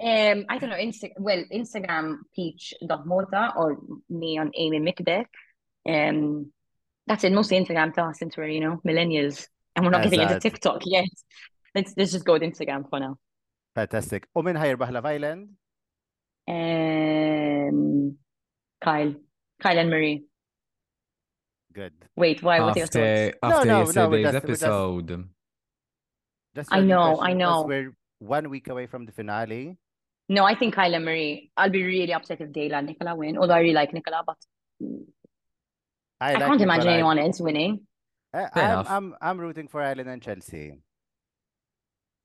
Um, I don't know. Insta- well, Instagram peach.mota or me on Amy Mikbeck. Um, that's it. Mostly Instagram to us since we're you know millennials and we're not getting into TikTok yet. Let's let's just go with Instagram for now. Fantastic. U min ħajrbaħ Love Island? Um, Kyle, Kyle and Marie. Good. Wait, why? What are your thoughts? After, after no, no, yesterday's just- we're just- episode. Just I a know, I know. We're one week away from the finale. No, I think Kyle and Marie. I'll be really upset if Dayla and Nicola win. Although I really like Nicola, but I, I like can't imagine anyone else winning. I, Fair I'm. I'm, I'm rooting for Ireland and Chelsea.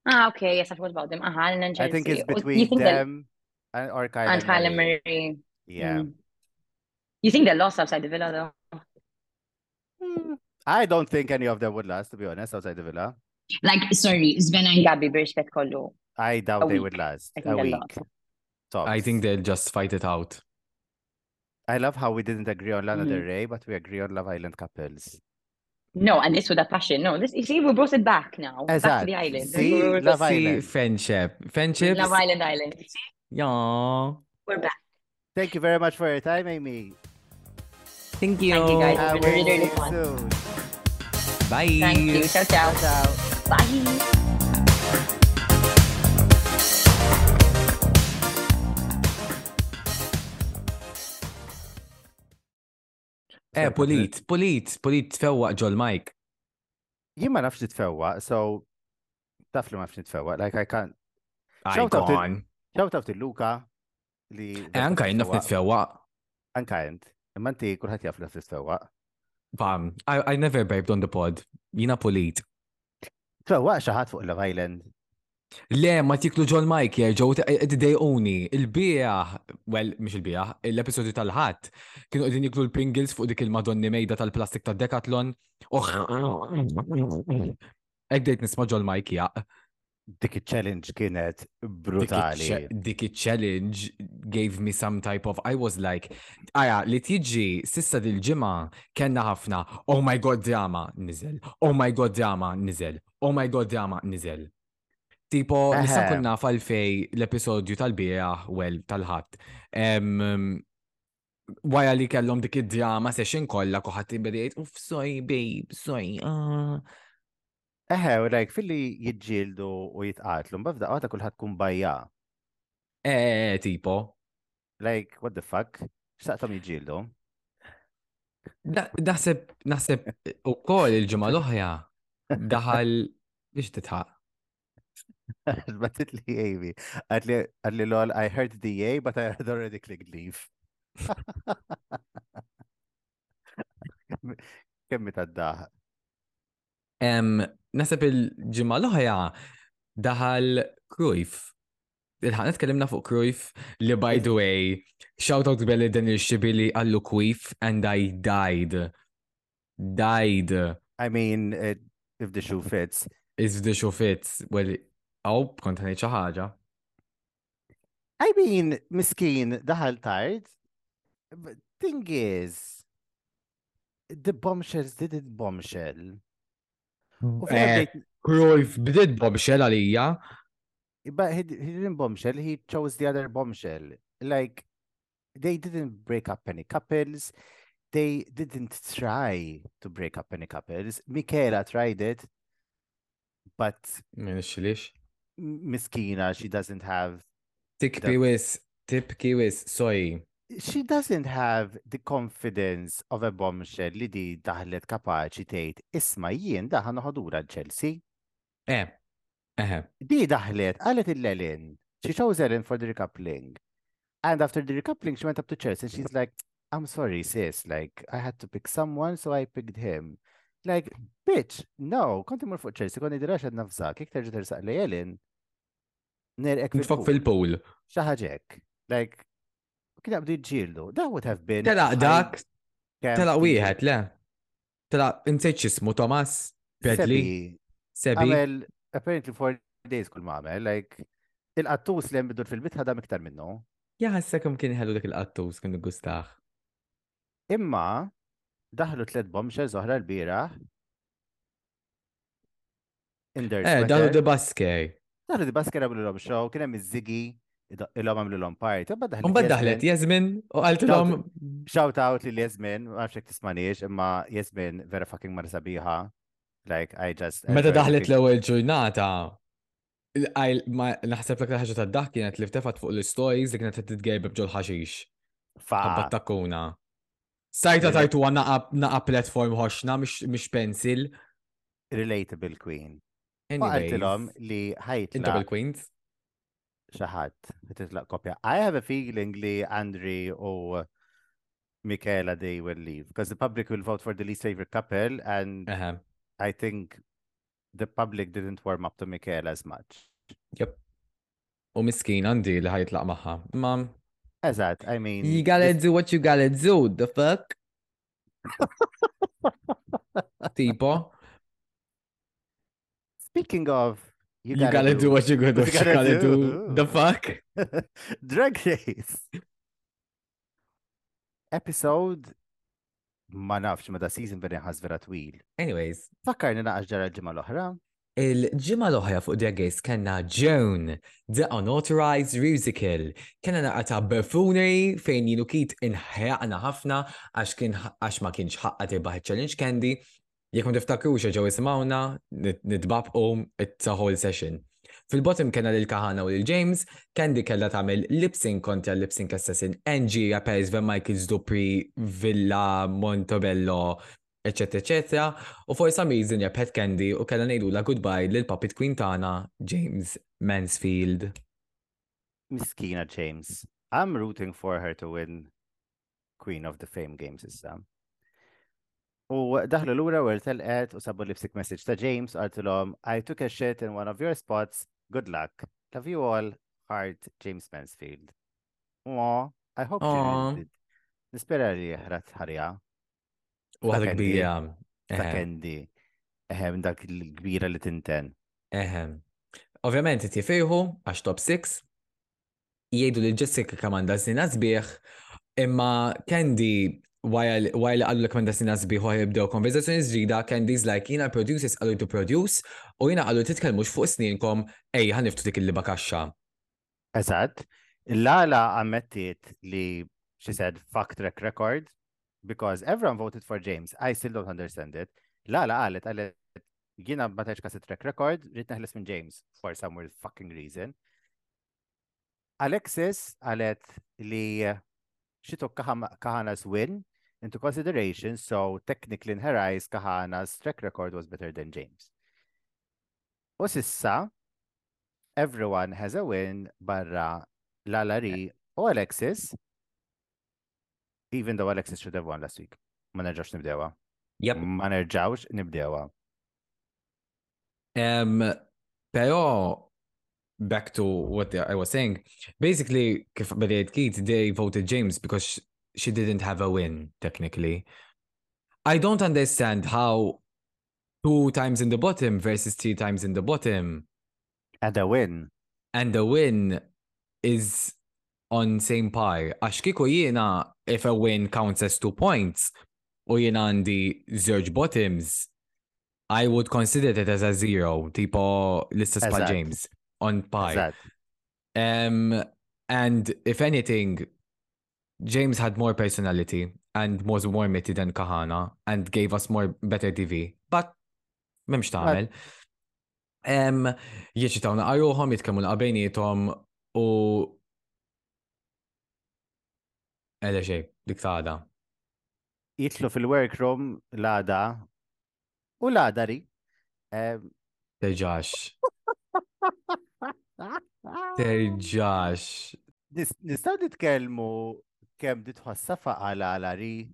Ah, okay. Yes, I forgot about them. Uh-huh, and then I think it's Oh, between think them and or Kyle and and Kyle and Marie. Marie. Yeah. Mm. You think they lost outside the villa though? Hmm. I don't think any of them would last, to be honest, outside the villa. Like, sorry, Sven and Gabby, birispett kollu. I doubt A they week. would last. A week. last. Tops. I think they'll just fight it out. I love how we didn't agree on Lana Del Mhm. Rey, but we agree on Love Island couples. No, and this with a passion. No, this you see, we brought it back now. Back to the island. See? We're- Love See, Island. friendship. Friendships. Love Island Island. See? Yeah. We're back. Thank you very much for your time, Amy. Thank you. Thank you, guys. I been will really, see really you fun. soon. Bye. Thank you. Ciao, ciao. Ciao. Bye. Eh, polit, polit, polit tfewwaq ġol Mike. Jien ma nafx nitfewwa, so taf li ma nafx nitfewwa. Like I can't. Icon. Shout out to Luca li. Eh, anka jinn naf nitfewwaq. Anka jent. Imma inti kulħadd jaf li naf nitfewwa. Fam, I, I never babed on the pod. Jina polit. Tfewwa xi ħadd fuq Love Island. Le, ma tiklu ġol Mike jerġgħu id-dejquni. Il-bijaħ, well, mhix il-bijaħ, l-episodju tal-ħadd, kienu qegħdin jiklu l-Pringles fuq dik il-Madonni mejda tal-plastik tad Decathlon. Uħ. Ek dejt nisma ġol Mike jaq. Dik il-challenge kienet brutali. Dik il-challenge gave me some type of, I was like, aja, li tiġi sissa dil-ġimma kena ħafna, oh my god drama, nizel, oh my god drama, nizel, oh my god drama, nizel. Tipo, nista Eħe. kunna fal-fej l-episodju tal-bija, well, tal-ħat. Em, Wara li kellhom dik id-drama session kollha kuħadd imbedejt, uff, sorry, babe, sorry. ah." Eħe, u like fil-li jidġildu u jitqatlu, mbafda għata kulħadd kun bajja. Eh, tipo. Like, what the fuck? Xtaqtom jidġildu? Da- Naħseb, u koll il-ġimgħa l-oħra daħal biex titħaq. Batit li Amy. Għadli, għadli lol, I heard the yay, but I had already clicked leave. Kemmi taddaħ. Em, Naħseb il-ġimgħa l-oħra daħal Cruyff. Il-ħan tkellimna fuq Cruyff li by the way, shout out belli dan il-xibili għallu Cruyff and I died. Died. I mean, it, if the shoe fits. Is the shoe fits. Well, aw, kont ħanejt xi ħaġa. I mean, miskin, daħal tard. But Thing is, the bombshells didn't bombshell. U Eh, Cruyff bdiet bombshell għalija. but he, he didn't bombshell, he chose the other bombshell. Like, they didn't break up any couples. They didn't try to break up any couples. Michaela tried it, but Min xilix. Miskina, she doesn't have Tik The- piwis, tip kiwis, sorry. she doesn't have the confidence of a bombshell li di daħlet kapaċi tgħid isma' jien daħan ħodura Chelsea. Eh, eħe. Di daħlet qalet il-Lelin. She chose Ellen for the recoupling. And after the recoupling, she went up to Chelsea and she's like, I'm sorry, sis. Like, I had to pick someone, so I picked him. Like, bitch, no, konti mur fuq Chelsea, konni dirax għad nafza, kik terġa tersaq li Ellen. Nerek Nitfok fil-pool. Xaħġek. Like, kien għabdu ġildu. That would have been. Tela, dak, tela wieħed, le. Tela, insejt xismu, Thomas? Pedli? Sebi? Għamel, apparently four days kull ma għamel, like, il-qattus li għambidur fil-bit ħadam iktar minnu. Jaħassekum kien ħellu dak il-qattus, kien gustaħ. Imma, daħlu tlet bombshell zoħra l-bira. Eh, sweater. de baskej. Daħlu di baskera blu l-om show, kien hemm iż-żigi, il-om għamlu l-om party. Imbagħad daħlet Jasmin, u għaltilom, Shout out li Jasmin, ma nafx jek tismanix, imma Jasmin vera fucking mara sabiħa. Like, I just. meta daħlet l-ewel ġurnata, naħseb l ħaġa ta' dak kienet li ftefat fuq l-stories li kienet titgejb bġol ħaxix. Fa, takkuna. Sajta tajtu għanna naqa platform ħoxna, mish pensil. relatable queen. Anyways, um, Inta ħajtla bil-Queens. xaħat, ħititlaq kopja. I have a feeling li Andri u Michaela they will leave because the public will vote for the least favorite couple and Eħe. I think the public didn't warm up to Michaela as much. Yep. Miskin għandi li ħajtlaq maħħa. Ma, Eżat, I mean. you gotta do what you gotta do, the fuck? tipo, Speaking of, you, gotta, do, what you gotta, what what you you gotta gotta do, do. the fuck? Drag Race. Episode ma nafx ma da season veri ħaz vera twil. Anyways, Fakkarni naqax ġara l-ġimma l-oħra. il-ġimma l-oħra fuq Drag Race kena Joan, The Unauthorized Musical. Kena naqa ta' buffoonery fejn jilu kit inħjaqna ħafna għax kien għax ma kienx ħaqqa tibbaħ challenge candy. Jekk ma tiftakrux ġew isimawna, nitbab u it's a whole session. Fil-bottom kena lil Kahana u lil James, Candy kella tagħmel Lipsing kontra lipsing assassin NG Rapez, Van Michaels Dupri, Villa, Montebello, eccetera, eccetera. U for some reason ja Pet Candy u kella ngħidu la goodbye lil puppet queen tagħna James Mansfield. Miskina James. I'm rooting for her to win Queen of the Fame Games issa. U daħlu l-ura u telqet u sabu lipstick message ta' James għartilom I took a shit in one of your spots. Good luck. Love you all. Heart James Mansfield. Aw, I hope Aw. did. Nispera li ħrat ħarja. U Candy. bija. Ta' Kendi. Eħem dak il-kbira li tinten. Eħem. Ovvjament jtifejħu għax top 6. Jgħidu li Jessica kamanda snin sbieħ, imma Candy while while għallu l kamanda snin sbieħ u jibdew konverzazzjoni ġdida, Candy's like jina producers għallu to produce u jina għallu titkelmux fuq sninkom ej ħaniftu dik il-liba kaxxa. Eżatt. Lala ammettit li she said fuck track record because everyone voted for James. I still don't understand it. Lala qalet qalet jiena ma taċ kaset track record, rrit neħles minn James for some weird fucking reason. Alexis qalet li she took Kahana's win into consideration, so technically in her eyes, Kahanna's track record was better than Jaymes. U sissa, everyone has a win barra Lalari u Alexis, even though Alexis should have won last week. Ma nerġawx nibdewa. Yep. Ma nerġawx nibdewa. Um, pero, back to what I was saying, basically, kif Keith, they voted Jaymes because she didn't have a win, technically. I don't understand how two times in the bottom versus three times in the bottom, And a win. and the win is on same par. Għax kiku jiena, if a win counts as two points, u jiena għandi zerġ bottoms, I would consider it as a zero, tipo l-istess pal Jaymes, on par. Um, and if anything, James had more personality and was more witty than Kahana and gave us more better TV. But memx taħmel. Um, jieċitawna għajuħom jitkemmu l-qabejnietom u Ele xej, dik taħda. Jitlu fil-workroom lada u ladari. em, Terġax. Terġax. nis- Nistaw nitkellmu kemm di tħossa faqa lalari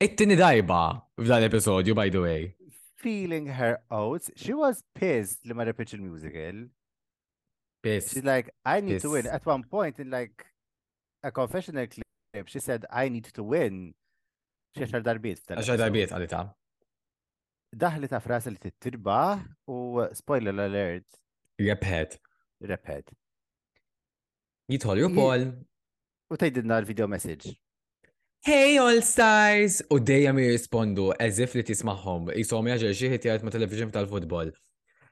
It-tini darba f'dan l-episodju, by the way. feeling her oats. She was pissed li ma repitx il-musical. Biss. She's like, I need to win. At one point in like a confessional clip, she said, I need to win. Xi xar darbiet. l-episode. darbiet għalita. Daħli ta' frasa li tittirbaħ u spoiler alert, Repet. repet. Jitħol Ji- RuPaul. U tajdidna l-video message. Hey All Stars! U dejjem jirrispondu as if li tismaħħom. Jisom jaġer xi ħitjat ma' television tal-futbol.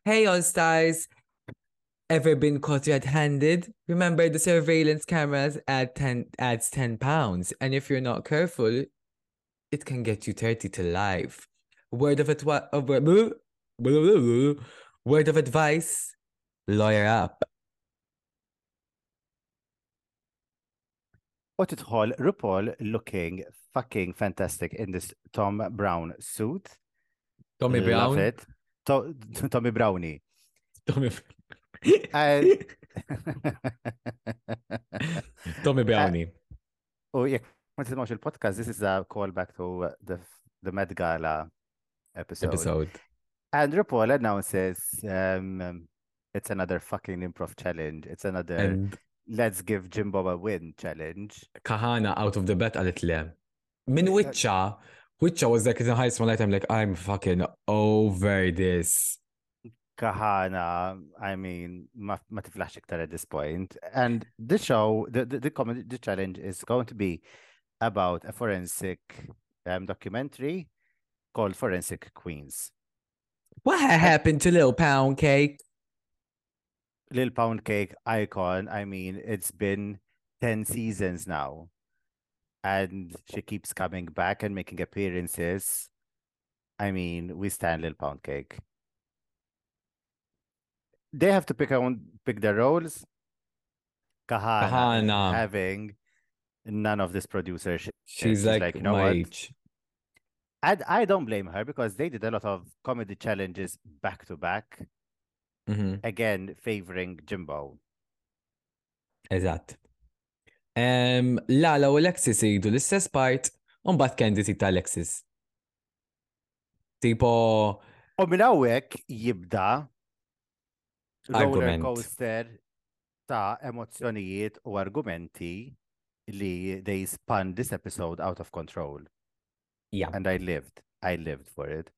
Hey All Stars! Ever been caught red-handed? Remember the surveillance cameras add 10, adds 10 pounds, and if you're not careful, it can get you 30 to life. Word of, advi- word of advice, lawyer up. U titħol RuPaul looking fucking fantastic in this Thom Browne suit. Tommy Love Brown. it. To Tommy Brownie. Tommy, And- Tommy Brownie. U jek ma tismawx il-podcast, this is a callback to uh, the, the Met Gala episode. episode. And RuPaul announces um, um, it's another fucking improv challenge. It's another And let's give Jimbo a win challenge. Kahanna out of the bet għalet le. Min Witcha, Witcha was like in high small light, I'm like, I'm fucking over this. Kahanna, I mean, ma, tiflax iktar at this point. And the show, the, the, the comedy, the challenge is going to be about a forensic um, documentary called Forensic Queens. What happened to Lil Pound Cake? Lil Pound Cake icon, I mean, it's been 10 seasons now. And she keeps coming back and making appearances. I mean, we stand Lil Pound Cake. They have to pick own pick their roles. Kahanna, Kahanna. Um, having none of this producer shit. She's she's like, like, you know what? age. And I don't blame her because they did a lot of comedy challenges back to back, again favoring Jimbo. Eżatt. Um, Lala u Alexis jgħidu l-istess part, un bat Candy ta' Alexis. Tipo, U minn hawnhekk jibda roller Argument. coaster ta' emozzjonijiet u argumenti li they spun this episode out of control. yeah. And I lived. I lived for it.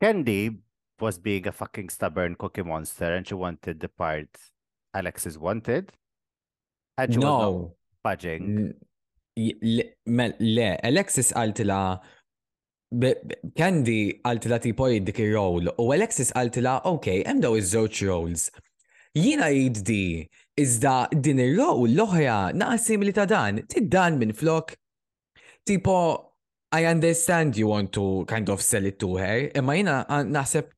Candy was being a fucking stubborn cookie monster and she wanted the part Alexis wanted. And she was No. budging. N- j- Le, Alexis għaltila Candy għaltila tipo dik il-roll u Alexis għaltila ok, hemm daw iż-żewġ roles. Jina jiddi iżda din il-roll l-oħra naqas simili ta' dan, tiddan minn flok. Tipo, I understand you want to kind of sell it to her, imma jina naħseb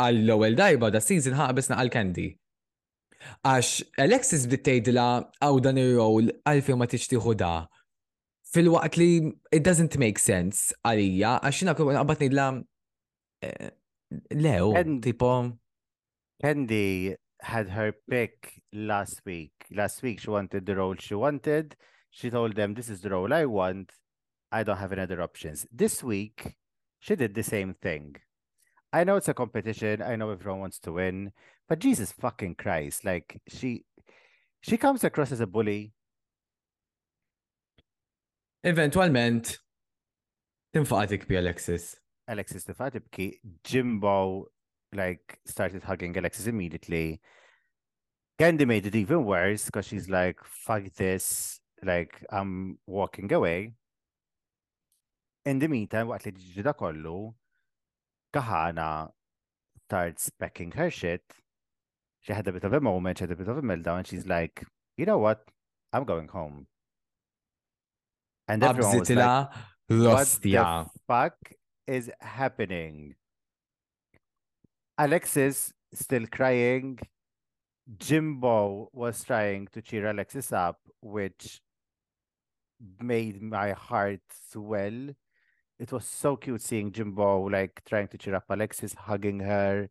għall-ewwel darba da season ħaqbisna għal Candy. Għax Alexis bdiet tgħidilha għaw dan ir-roll għalfejn ma tixtieħu da. Fil-waqt li it doesn't make sense għalija, għax jina kol għabat ngħidla eh, lew, And- tipo, Candy had her pick last week. Last week, she wanted the role she wanted. She told them, This is the role I want. I don't have any other options. This week, she did the same thing. I know it's a competition. I know everyone wants to win. But Jesus fucking Christ. Like, she. She comes across as a bully. eventualment tinfaqatik bi Alexis. Alexis Stefatipki, Jimbo like started hugging Alexis immediately. Candy made it even worse because she's like, fuck this, like I'm walking away. In the meantime, waqt li ġiġi da kollu, Kahanna starts pecking her shit. She had a bit of a moment, she had a bit of a meltdown, and she's like, you know what? I'm going home. And everyone was like, what the fuck is happening? Alexis still crying. Jimbo was trying to cheer Alexis up, which made my heart swell. It was so cute seeing Jimbo like trying to cheer up Alexis, hugging her,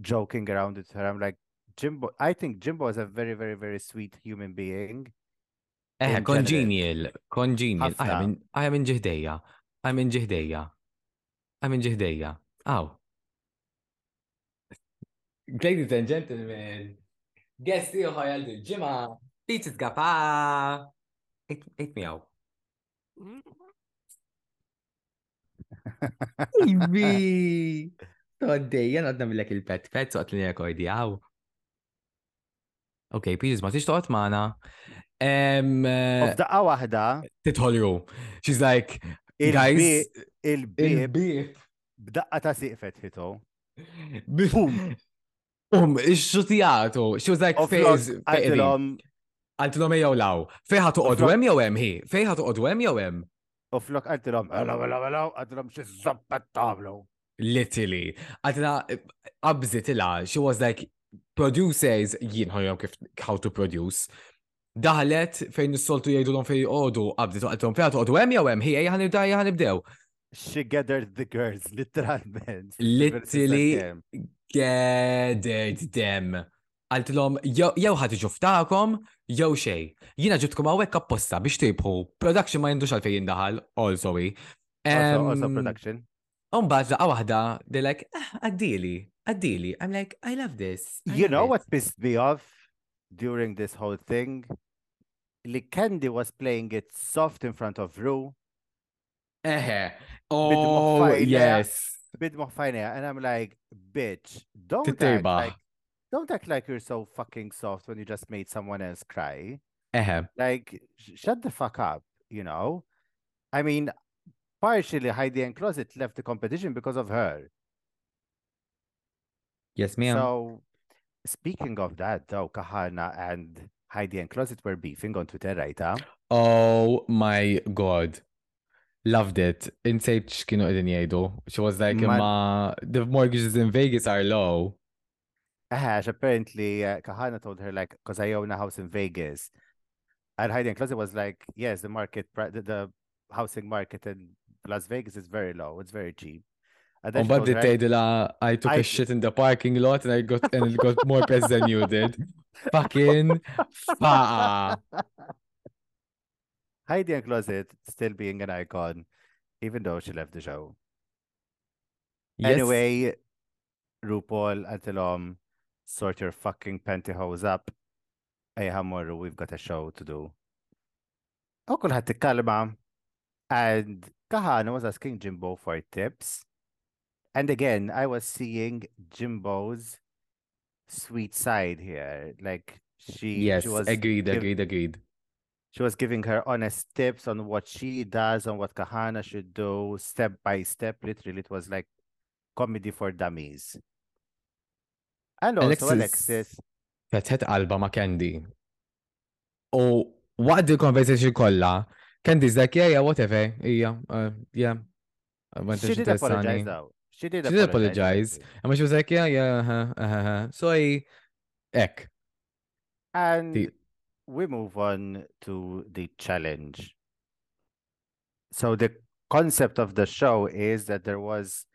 joking around with her. I'm like, Jimbo, I think Jimbo is a very, very, very sweet human being. Eh, congenial, congenial. I am in general. congenial, congenial. Ħafna. Għajja minn ġihdeja, għajja minn ġihdeja. Għamin ġihdejja. Aw. Ladies and gentlemen, guest ieħor għal ġimma, Peaches Gapa. me meow. Ibi! Toddej, jen għadna millek il-pet, pet soqt li jekoj dijaw. Ok, Piers, ma tix toqt maħna. Eh, daqqa wahda. Titħolju. She's like, guys. Il-bib. Bdaqqa ta' siqfet hito. Bum. Um, xutijatu. She was like, fejz. Għaltilom. Għaltilom jew law. Fejħatu għodwem jew hi. Fejħatu għodwem jew. U flok għaltilom, għalaw, għalaw, għalaw, għaltilom xie zoppa tablu. Literally. Għaltina, għabżit ila, she was like, producers, jien ħajom kif how to produce. Daħlet fejn s-soltu jgħidu l-om fej għodu, għabżit u għaltilom fej għodu, għem jgħu għem, hija jgħanibda. She gathered the girls, literalment. Literally gathered them. Għaltilom, jew ħati ġuftakom, jew xej. Jina ġibtkom għawek apposta biex tibħu. Production ma jindux għalfej jindaħal, also we. Also, also production. Un bad laqqa wahda, they're like, "Ah, għaddili, għaddili. I'm like, I love this. I You love know it." what pissed me off during this whole thing? Li Candy was playing it soft in front of Ru. Bid-dmuħ Oh, yes. bid fajna, and I'm like, bitch, don't act like, don't act like you're so fucking soft when you just made someone else cry. Eħe. Like, sh- shut the fuck up, you know? I mean, partially Heidi N Closet left the competition because of her. Yes, ma'am. So, speaking of that, though, Kahanna and Heidi N Closet were beefing on Twitter, right? Huh? Oh my god. Loved it. Insejt x'kienu qegħdin jgħidu. She was like, ma the mortgages in Vegas are low. Ash, apparently, uh, Kahanna told her, like, because I own a house in Vegas. And Heidi N Closet was like, yes, the market, the, the housing market in Las Vegas is very low. It's very cheap. And then Un she told bad I took I- a shit in the parking lot and I got and it got more press than you did. Fucking faqa. Heidi N Closet still being an icon, even though she left the show. Yes. Anyway, RuPaul għantilom sort your fucking pantyhose up. Ejja morru, we've got a show to do. U kulħadd tikkalma. And Kahanna was asking Jimbo for tips. And again, I was seeing Jimbo's sweet side here. Like she, Yes, she was agreed, give- agreed, agreed. she was giving her honest tips on what she does, on what Kahanna should do, step by step. Literally, it was like comedy for dummies. And also Alexis- Alexis, Fetħet qalba ma' Candy. U waqt il conversation kollha, Candy's like, yeah, yeah, whatever. Yeah, uh, yeah. She did apologize though. She did She did apologize. And she was like, yeah, yeah, uh, uh, uh. So I, ek. And The- we move on to the challenge. So the concept of the show is that there was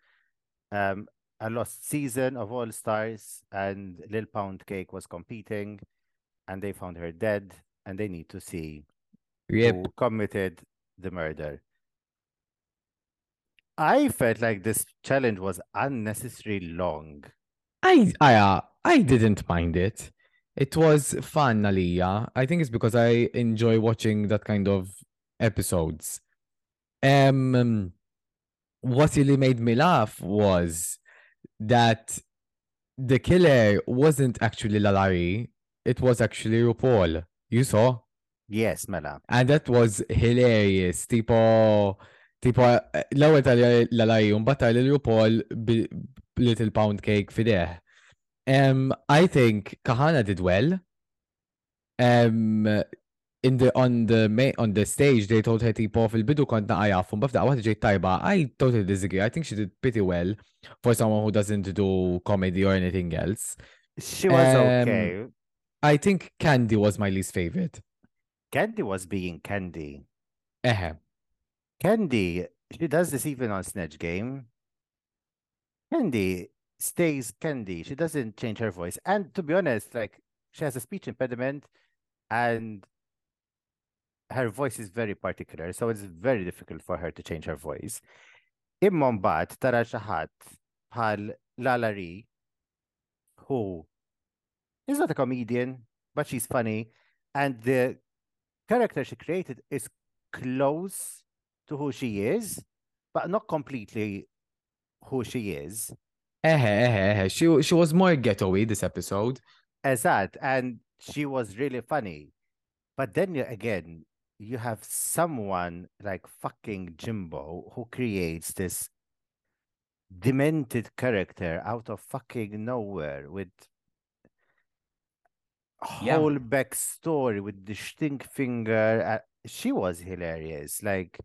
um, a lost season of All Stars, and Lil Pound Cake was competing, and they found her dead, and they need to see Yep. who committed the murder. I felt like this challenge was unnecessarily long. I, I, uh, I didn't mind it. It was fun, Aliyah. I think it's because I enjoy watching that kind of episodes. Um, what really made me laugh was that the killer wasn't actually Lalari. It was actually RuPaul. You saw? Yes, Mela. And that was hilarious. Tipo, tipo, eh, l-ewwel tal-lalaj, un batta l-RuPaul Little Pound Cake fideħ. Um, I think Kahanna did well. Um, in the on the ma- on the stage they told her tipo fil-bidu kont un bafda għawat ġej tajba. I totally disagree. I think she did pretty well for someone who doesn't do comedy or anything else. She was Um, okay. I think Candy was my least favorite. Candy was being Candy. Ehe. Candy, she does this even on Snatch Game. Candy stays Candy. She doesn't change her voice. And to be honest, like she has a speech impediment and her voice is very particular. So it's very difficult for her to change her voice. Imma mbagħad tara xi ħadd bħal Lalari who is not a comedian, but she's funny, and the character she created is close to who she is, but not completely who she is. Ehe, ehe, ehe. She, she was more ghetto-y this episode. Exact, and she was really funny. But then again, you have someone like fucking Jimbo who creates this demented character out of fucking nowhere with Yeah. whole backstory with the stink finger. Uh, she was hilarious. Like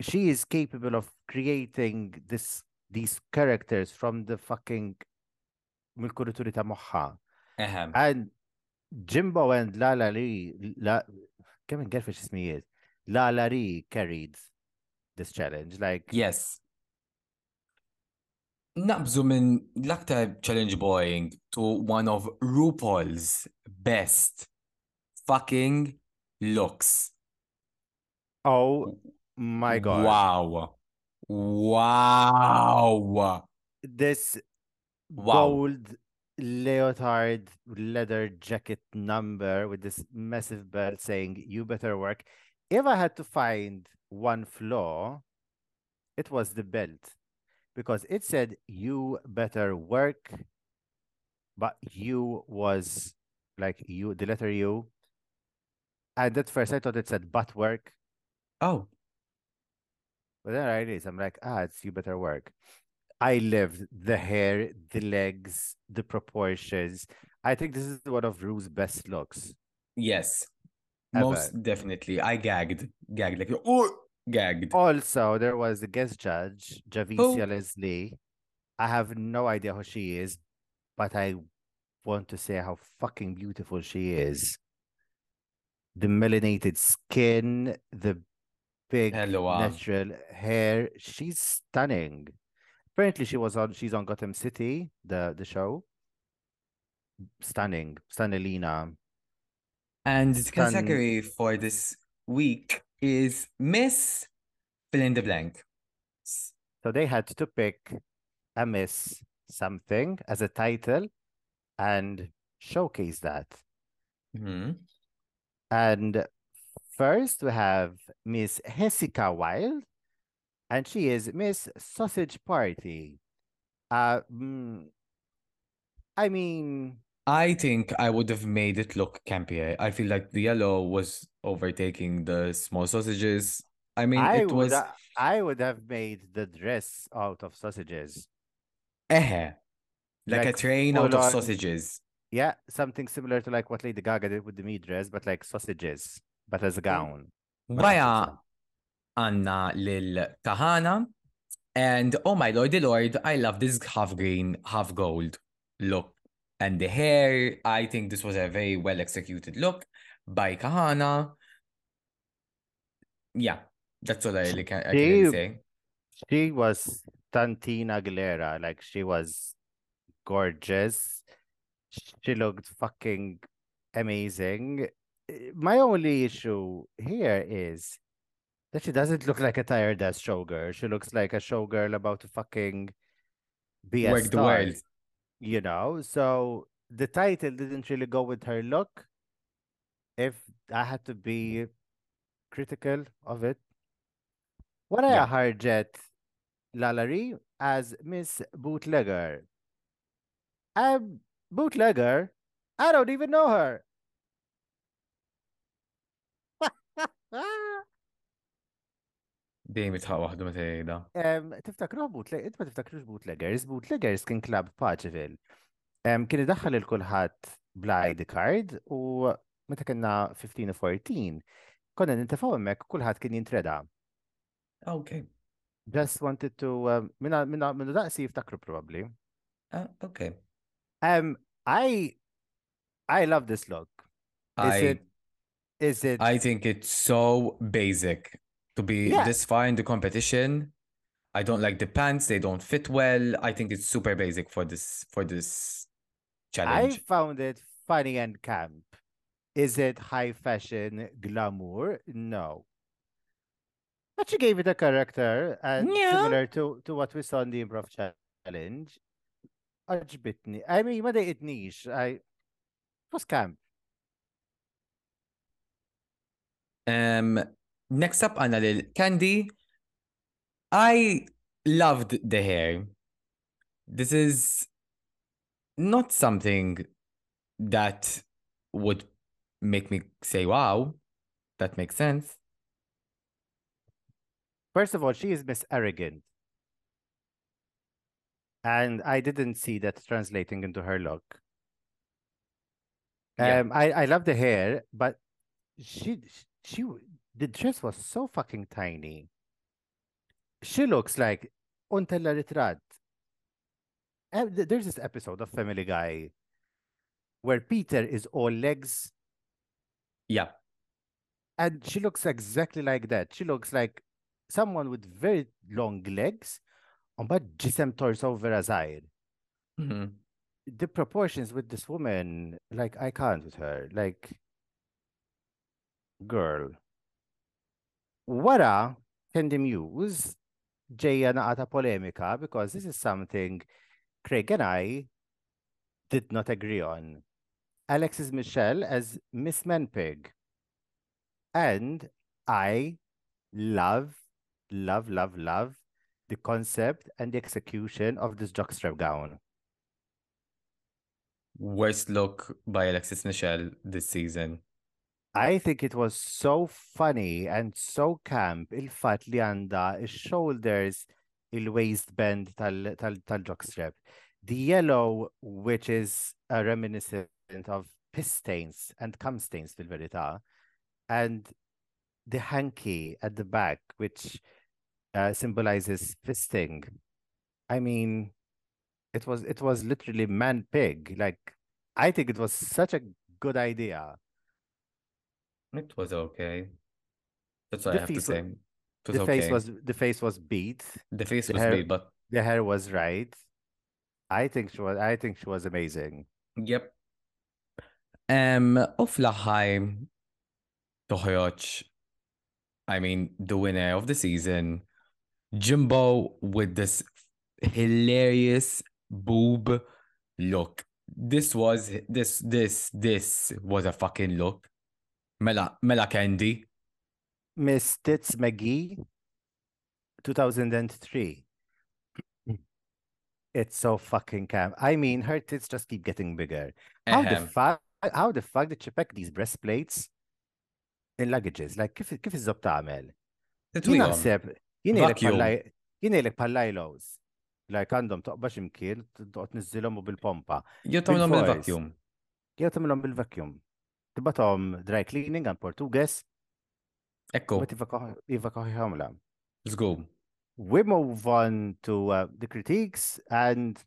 she is capable of creating this these characters from the fucking ta' moħħa. And Jimbo and Lala Lee, La, kemm ngerfex ismijiet, Lala Lee carried this challenge. Like, Yes. Naqbżu minn l-aktar challenge boying to one of RuPaul's best fucking looks. oh my God. Wow. Wow. This Wow. gold leotard leather jacket number with this massive belt saying, you better work. If I had to find one flaw, it was the belt because it said, you better work, but you was like you, the letter U. And at first I thought it said but work. Oh, But there it is. I'm like, ah, it's you better work. I lived the hair, the legs, the proportions. I think this is one of Ru's best looks. yes. Ever. Most definitely. I gagged. Gagged. Like, oh, gagged. Also, there was a guest judge, Javicia Leslie. I have no idea who she is, but I want to say how fucking beautiful she is. The melanated skin, the big Hello. natural hair. She's stunning. Apparently, she was on. She's on Gotham City, the the show. Stunning, Stunnelina. And the Stan- category for this week is Miss Fill in the Blank. So they had to pick a Miss something as a title, and showcase that. Mhm. And first we have Miss Jessica Wild, and she is Miss Sausage Party. Uh, mm, I mean, I think I would have made it look campier. I feel like the yellow was overtaking the small sausages. I mean, I it would was ha- I would have made the dress out of sausages. eh, like a train out of sausages. Yeah, something similar to like what Lady Gaga did with the meat dress, but like sausages, but as a gown. outfit. Anna lil Kahanna. And oh my lordy lord, I love this half green, half gold look. And the hair, I think this was a very well executed look by Kahanna. Yeah, that's all I really can, I can really She- say. She was Tantina Aguilera, like she was gorgeous. She looked fucking amazing. My only issue here is that she doesn't look like a tired ass showgirl. She looks like a showgirl about to fucking be a Work the star, world. you know? So the title didn't really go with her look. If I had to be critical of it. Wara Yeah. ħarġet Lalari as Miss Bootlegger. Um, bootlegger? I don't even know her. Dejjem itħaq waħdu meta jgħidha. Tiftakru bootleg, int ma tiftakrux bootleggers, bootleggers kien klab Paċeville. Um, kien idaħħal il-kulħadd bla ID card u meta kena 15 u 14, konna nintafaw hemmhekk kulħadd kien jintreda. Okay. Just wanted to, minna, minna, minna daqsi jiftakru probably. Ah, okay. Um, I, I love this look. Is I it, is it, I think it's so basic to be Yeah. this far in the competition. I don't like the pants, they don't fit well. I think it's super basic for this for this challenge. I found it funny and camp. Is it high fashion glamour? No. But she gave it a character and Yeah. similar to, to what we saw in the improv challenge. Oġbitni. I mean, ma dejqitnix. I it was camp. Um, next up għanna lil Candy. I loved the hair. This is not something that would make me say, wow, that makes sense. First of all, she is Miss Arrogant. And I didn't see that translating into her look. Yeah. Um, I, I love the hair, but she she the dress was so fucking tiny. She looks like untella ritrat. Uh, There's this episode of Family Guy where Peter is all legs Yeah. and she looks exactly like that. She looks like someone with very long legs, but ġisem torso vera zaħir. Mhm. The proportions with this woman, like I can't with her. Like, girl. Wara Kandy Muse ġeja naqata polemika because this is something Craig and I did not agree on. Alexis Michelle as Miss Menpig. And I love, love, love, love the concept and the execution of this jockstrap gown. Worst look by Alexis Michelle this season. I think it was so funny and so camp il-fat li għanda il-shoulders il-waistband tal- tal- tal-jockstrap. The yellow, which is a reminiscent of piss stains and cum stains fil-verità, and the hanky at the back, which uh, symbolizes fisting. I mean, it was it was literally man pig. Like, I think it was such a good idea. It was okay. That's what The I have to say. It was the okay. face was the face was beat. the face the was hair- big, but The hair was right. I think she was. I think she was amazing. Yep. Um, u fl-aħħar toħroġ, I mean, the winner of the season, Jimbo with this hilarious boob look. This was this this this was a fucking look. Mela Mela Candy. Miss Tits McGee, 2003. It's so fucking camp. I mean, her tits just keep getting bigger. How the fuck? How the fuck did she pack these breastplates in luggages? Like, kif kif iżob tagħmel? Jien naħseb, jien jgħidlek pallajlos. Like għandhom toqbax imkien, toqgħod niżilhom u bil-pompa. Jew tagħmilhom bil-vacuum. Jew tagħmilhom bil-vacuum. Tibatom dry cleaning għan Portugues, Ekku, ma tivakaħi la. żgur. we move on to uh, the critiques and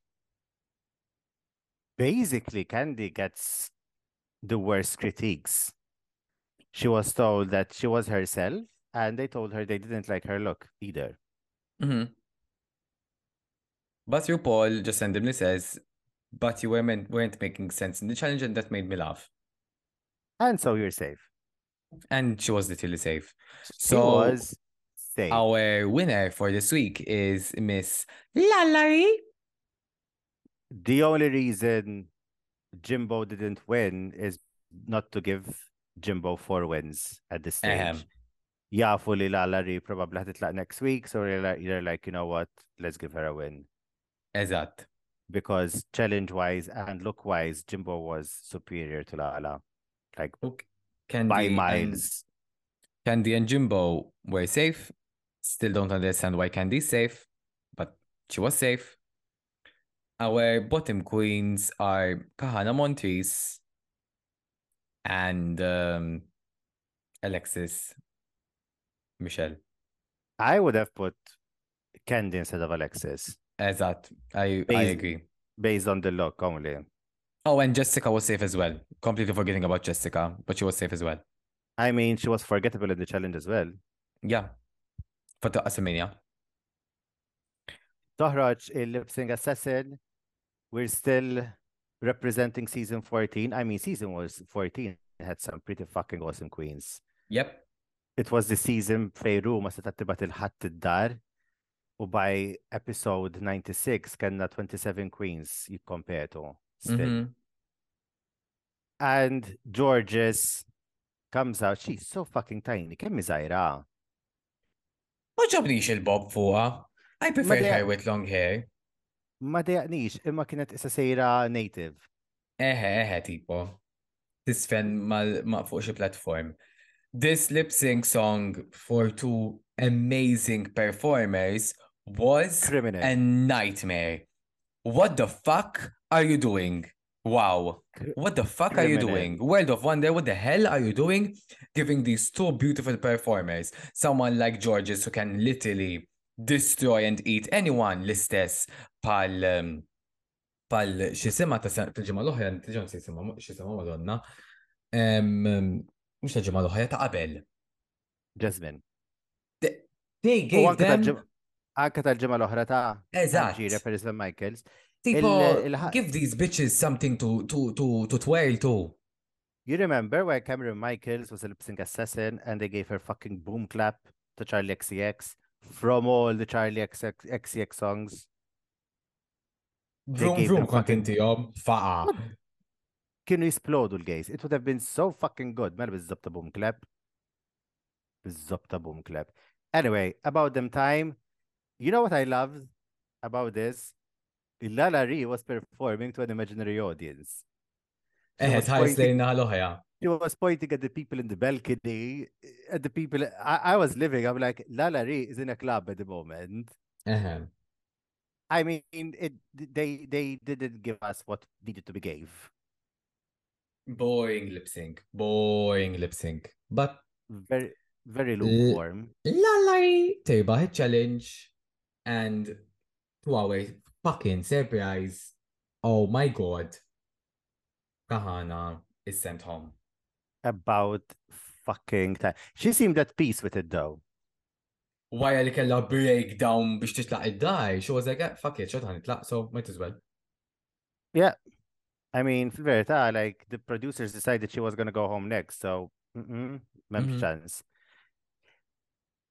basically kandy gets the worst critiques she was told that she was herself and they told her they didn't like her look either Mhm. But RuPaul just randomly says, but you weren't, weren't making sense in the challenge and that made me laugh. And so you're safe And she was literally safe. she So was safe our winner for this week is Miss LaLa Ri. the only reason jimbo didn't win is not to give jimbo four wins at this stage Ahem. jafu li LaLa Ri probably ħatitlaq next week so you're like, you know what let's give her a win Eżatt. because challenge wise and look wise, Jimbo was superior to Lala, like Okay. Kandy by and- miles. Kandy and Jimbo were safe. Still don't understand why Kandy's safe, but she was safe. Our bottom queens are Kahanna Montrese and um, Alexis Michelle. I would have put Kandy instead of Alexis Eżatt, I, I agree. based on the look only. Oh, and Jessica was safe as well. Completely forgetting about Jessica, but she was safe as well. I mean, she was forgettable in the challenge as well. Yeah. For the WrestleMania. Il-lip sync assassin. We're still representing season 14. I mean, season was 14 it had some pretty fucking awesome queens. Yep. it was the season fejru ma seta tibat il-ħatt id-dar u by episode 96 kellna 27 queens jikkompetu still. Mhm. And Georges comes out, she's so fucking tiny, kemm iżajra. Ma ġabnix il-bob fuqa. I prefer her with long hair. Ma dejaqnix, imma kienet issa sejra native. Eħe, eħe, tipo. Tisfen mal ma fuq xi platform. This lip sync song for two amazing performers was Criminal. a nightmare. What the fuck are you doing? Wow. What the fuck are you doing? World of Wonder, what the hell are you doing? Giving these two beautiful performers, someone like Jorgeous who can literally destroy and eat anyone l-istess pal um, pal xisima ta' tal-ġimma l-oħra, t-ġan xisima, xisima madonna. Mux ta' ġimma l-oħra, ta' qabel. Jasmine. They gave them, tal-ġimma l-oħra ta' Eżatt. Alġira per Islam Michaels. tipo, give these bitches something to, to, to, to twirl to. You remember when Cameron Michaels was a lip sync assassin and they gave her fucking boom clap to Charli XCX from all the Charli XX XCX songs? Vroom, vroom, fucking- kontintijom, faqa. Kienu jisplodu l-gays. It would have been so fucking good. Mela bizzab ta' boom clap. Bizzab ta' boom clap. Anyway, about them time, you know what I loved about this? LaLa Ri was performing to an imaginary audience. She Eħe, was tħares pointing-. She was pointing at the people in the balcony, at the people. I, I was living. I'm like, LaLa Ri is in a club at the moment. Eħe. I mean, it. They they didn't give us what needed to be gave. Boring lip sync. Boring lip sync. But Very very lukewarm. LaLa Ri tejba hit challenge and to our fucking surprise, oh my god, Kahanna is sent home. About fucking time. She seemed at peace with it though. Why li kella breakdown biex titlaq id-daj, she was like, "Eh, fuck it, xot ħanitlaq, so might as well. Yeah. I mean, fil-verità, like the producers decided she was gonna go home next, so mm-mm, memx Mhm. chance.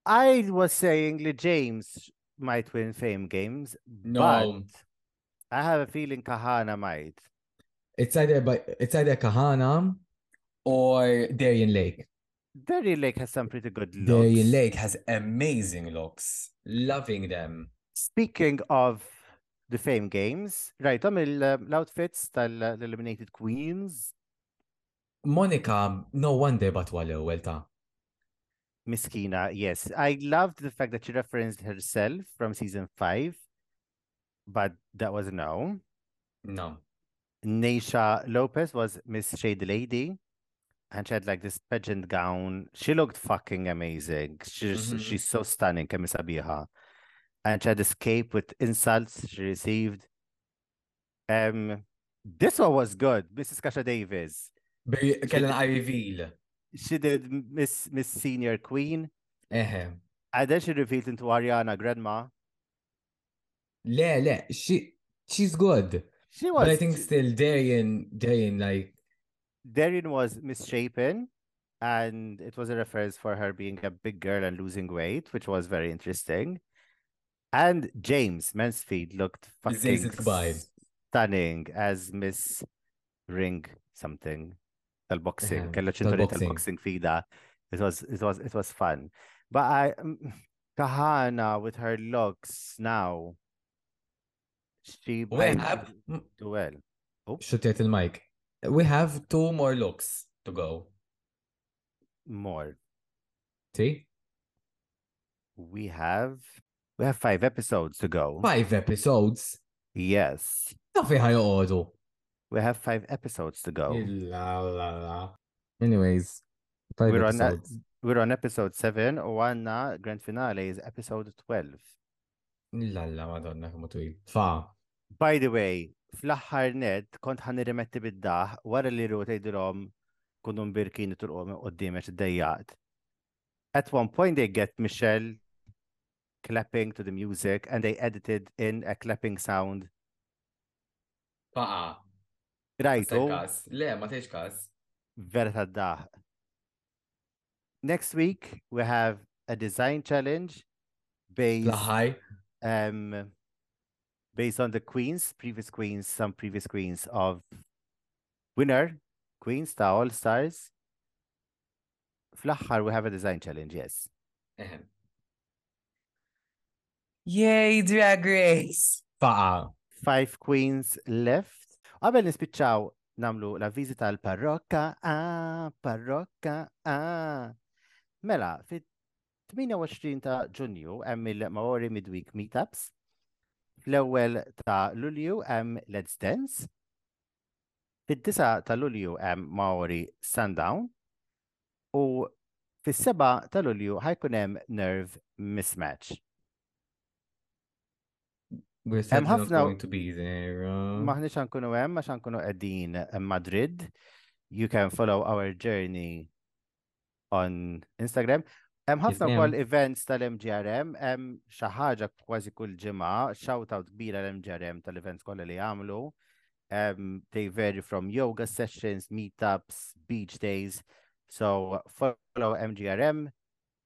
I was saying Lee James might win Fame Games, No. but I have a feeling Kahanna might. It's either by it's either Kahanna or Darienne Lake. Darienne Lake has some pretty good looks. Darienne Lake has amazing looks. Loving them. Speaking of the Fame Games, right, um, l-outfits tal-Eliminated Queens, Monica, no wonder but wala well ta. Miskina, yes. I loved the fact that she referenced herself from season five, but that was no. No. Naysha Lopez was Miss Shade Lady, and she had like this pageant gown. She looked fucking amazing. She's Mhm. she's so stunning, Kemi Sabiha. And she had escaped with insults she received. Um, this one was good. Mrs. Kasha Davis. Kellen I reveal. She did Miss Miss Senior Queen, Eħe. and then she revealed into Ariana Grandma. Le, le, she she's good. She was. But I think still Darienne, Darienne, like, Darienne was misshapen, and it was a reference for her being a big girl and losing weight, which was very interesting. And Jaymes Mansfield looked fucking stunning as Miss Ring something. Tal-boxing, Uh-huh, kella ċinturin tal-boxing. fida. It was it was it was fun. But I mm, Kahanna with her looks now. She we have, do well. xutiet il-mic. We have two more looks to go. More. See? We have we have five episodes to go. Five episodes. Yes. Tafi ħajoqodu. We have five episodes to go. La la la. Anyways, five We're on. We're on episode seven, One grand finale is episode 12. La la, madonna, kumu twil. Fa. By the way, fl-aħħar net kont ħan rimetti bid-daħ wara li ru tgħidilhom kunu mbirkin turqhom qudiemex id-dejjaqt. At one point they get Michelle clapping to the music and they edited in a clapping sound. Faqa. Rajtu? kas. Le, ma teħx kas. vera tad-daħ. next week we have a design challenge based Laħaj. um based on the queens, previous queens, some previous queens of winner, queens ta' All Stars. Fl-aħħar we have a design challenge, yes. Yay, Drag Race! Faqa. Five queens left. Qabel nispiċċaw namlu la vizita l parrokka ah, parrokka ah. Mela, fit 28 ta' ġunju hemm il-Maori Midweek Meetups. Fl-ewwel ta' Lulju hemm Let's Dance. Fid-9 ta' Lulju hemm Maori Sundown. U fis-7 ta' Lulju ħajkun hemm Nerve Mismatch. Not ħafna- going to be there. uh, Maħniċ ħankunu hemm għax ħankunu qegħdin Madrid. You can follow our journey on Instagram. Hemm ħafna wkoll events tal-MGRM, hemm xi ħaġa kważi kull ġimgħa, shout out kbira l-MGRM tal-events kollha li jagħmlu. Um, they vary from yoga sessions, meetups, beach days. So follow MGRM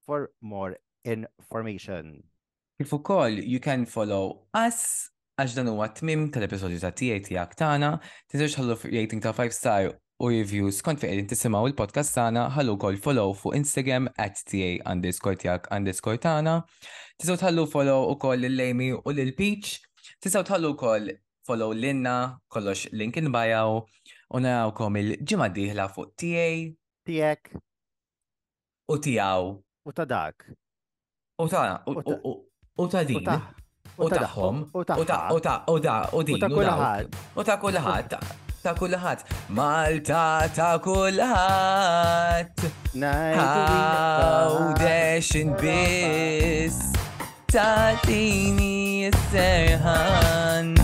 for more information. Kif ukoll you can follow us għax dan huwa tmim tal-episodju ta' TA tiegħek tagħna, tiżewx ħallu rating ta' 5 star u reviews kont fi qegħdin tisimgħu il-podcast tagħna ħallu wkoll follow fuq Instagram at TA underscore tiegħek underscore tagħna. Tiżgħu tħallu follow ukoll lil-Lejmi u lil Peach. Tiżgħu tħallu wkoll follow Linna, kollox link in bio u narawkom il-ġimgħa d-dieħla fuq TA Tiek u tiegħu u ta' dak. u ta' u ta' din. u taħħom u ta' u ta' u ta' u din u ta' kulħadd ta' kulħadd Malta ta' kulħadd Għawdex biss ta' tini s-serħan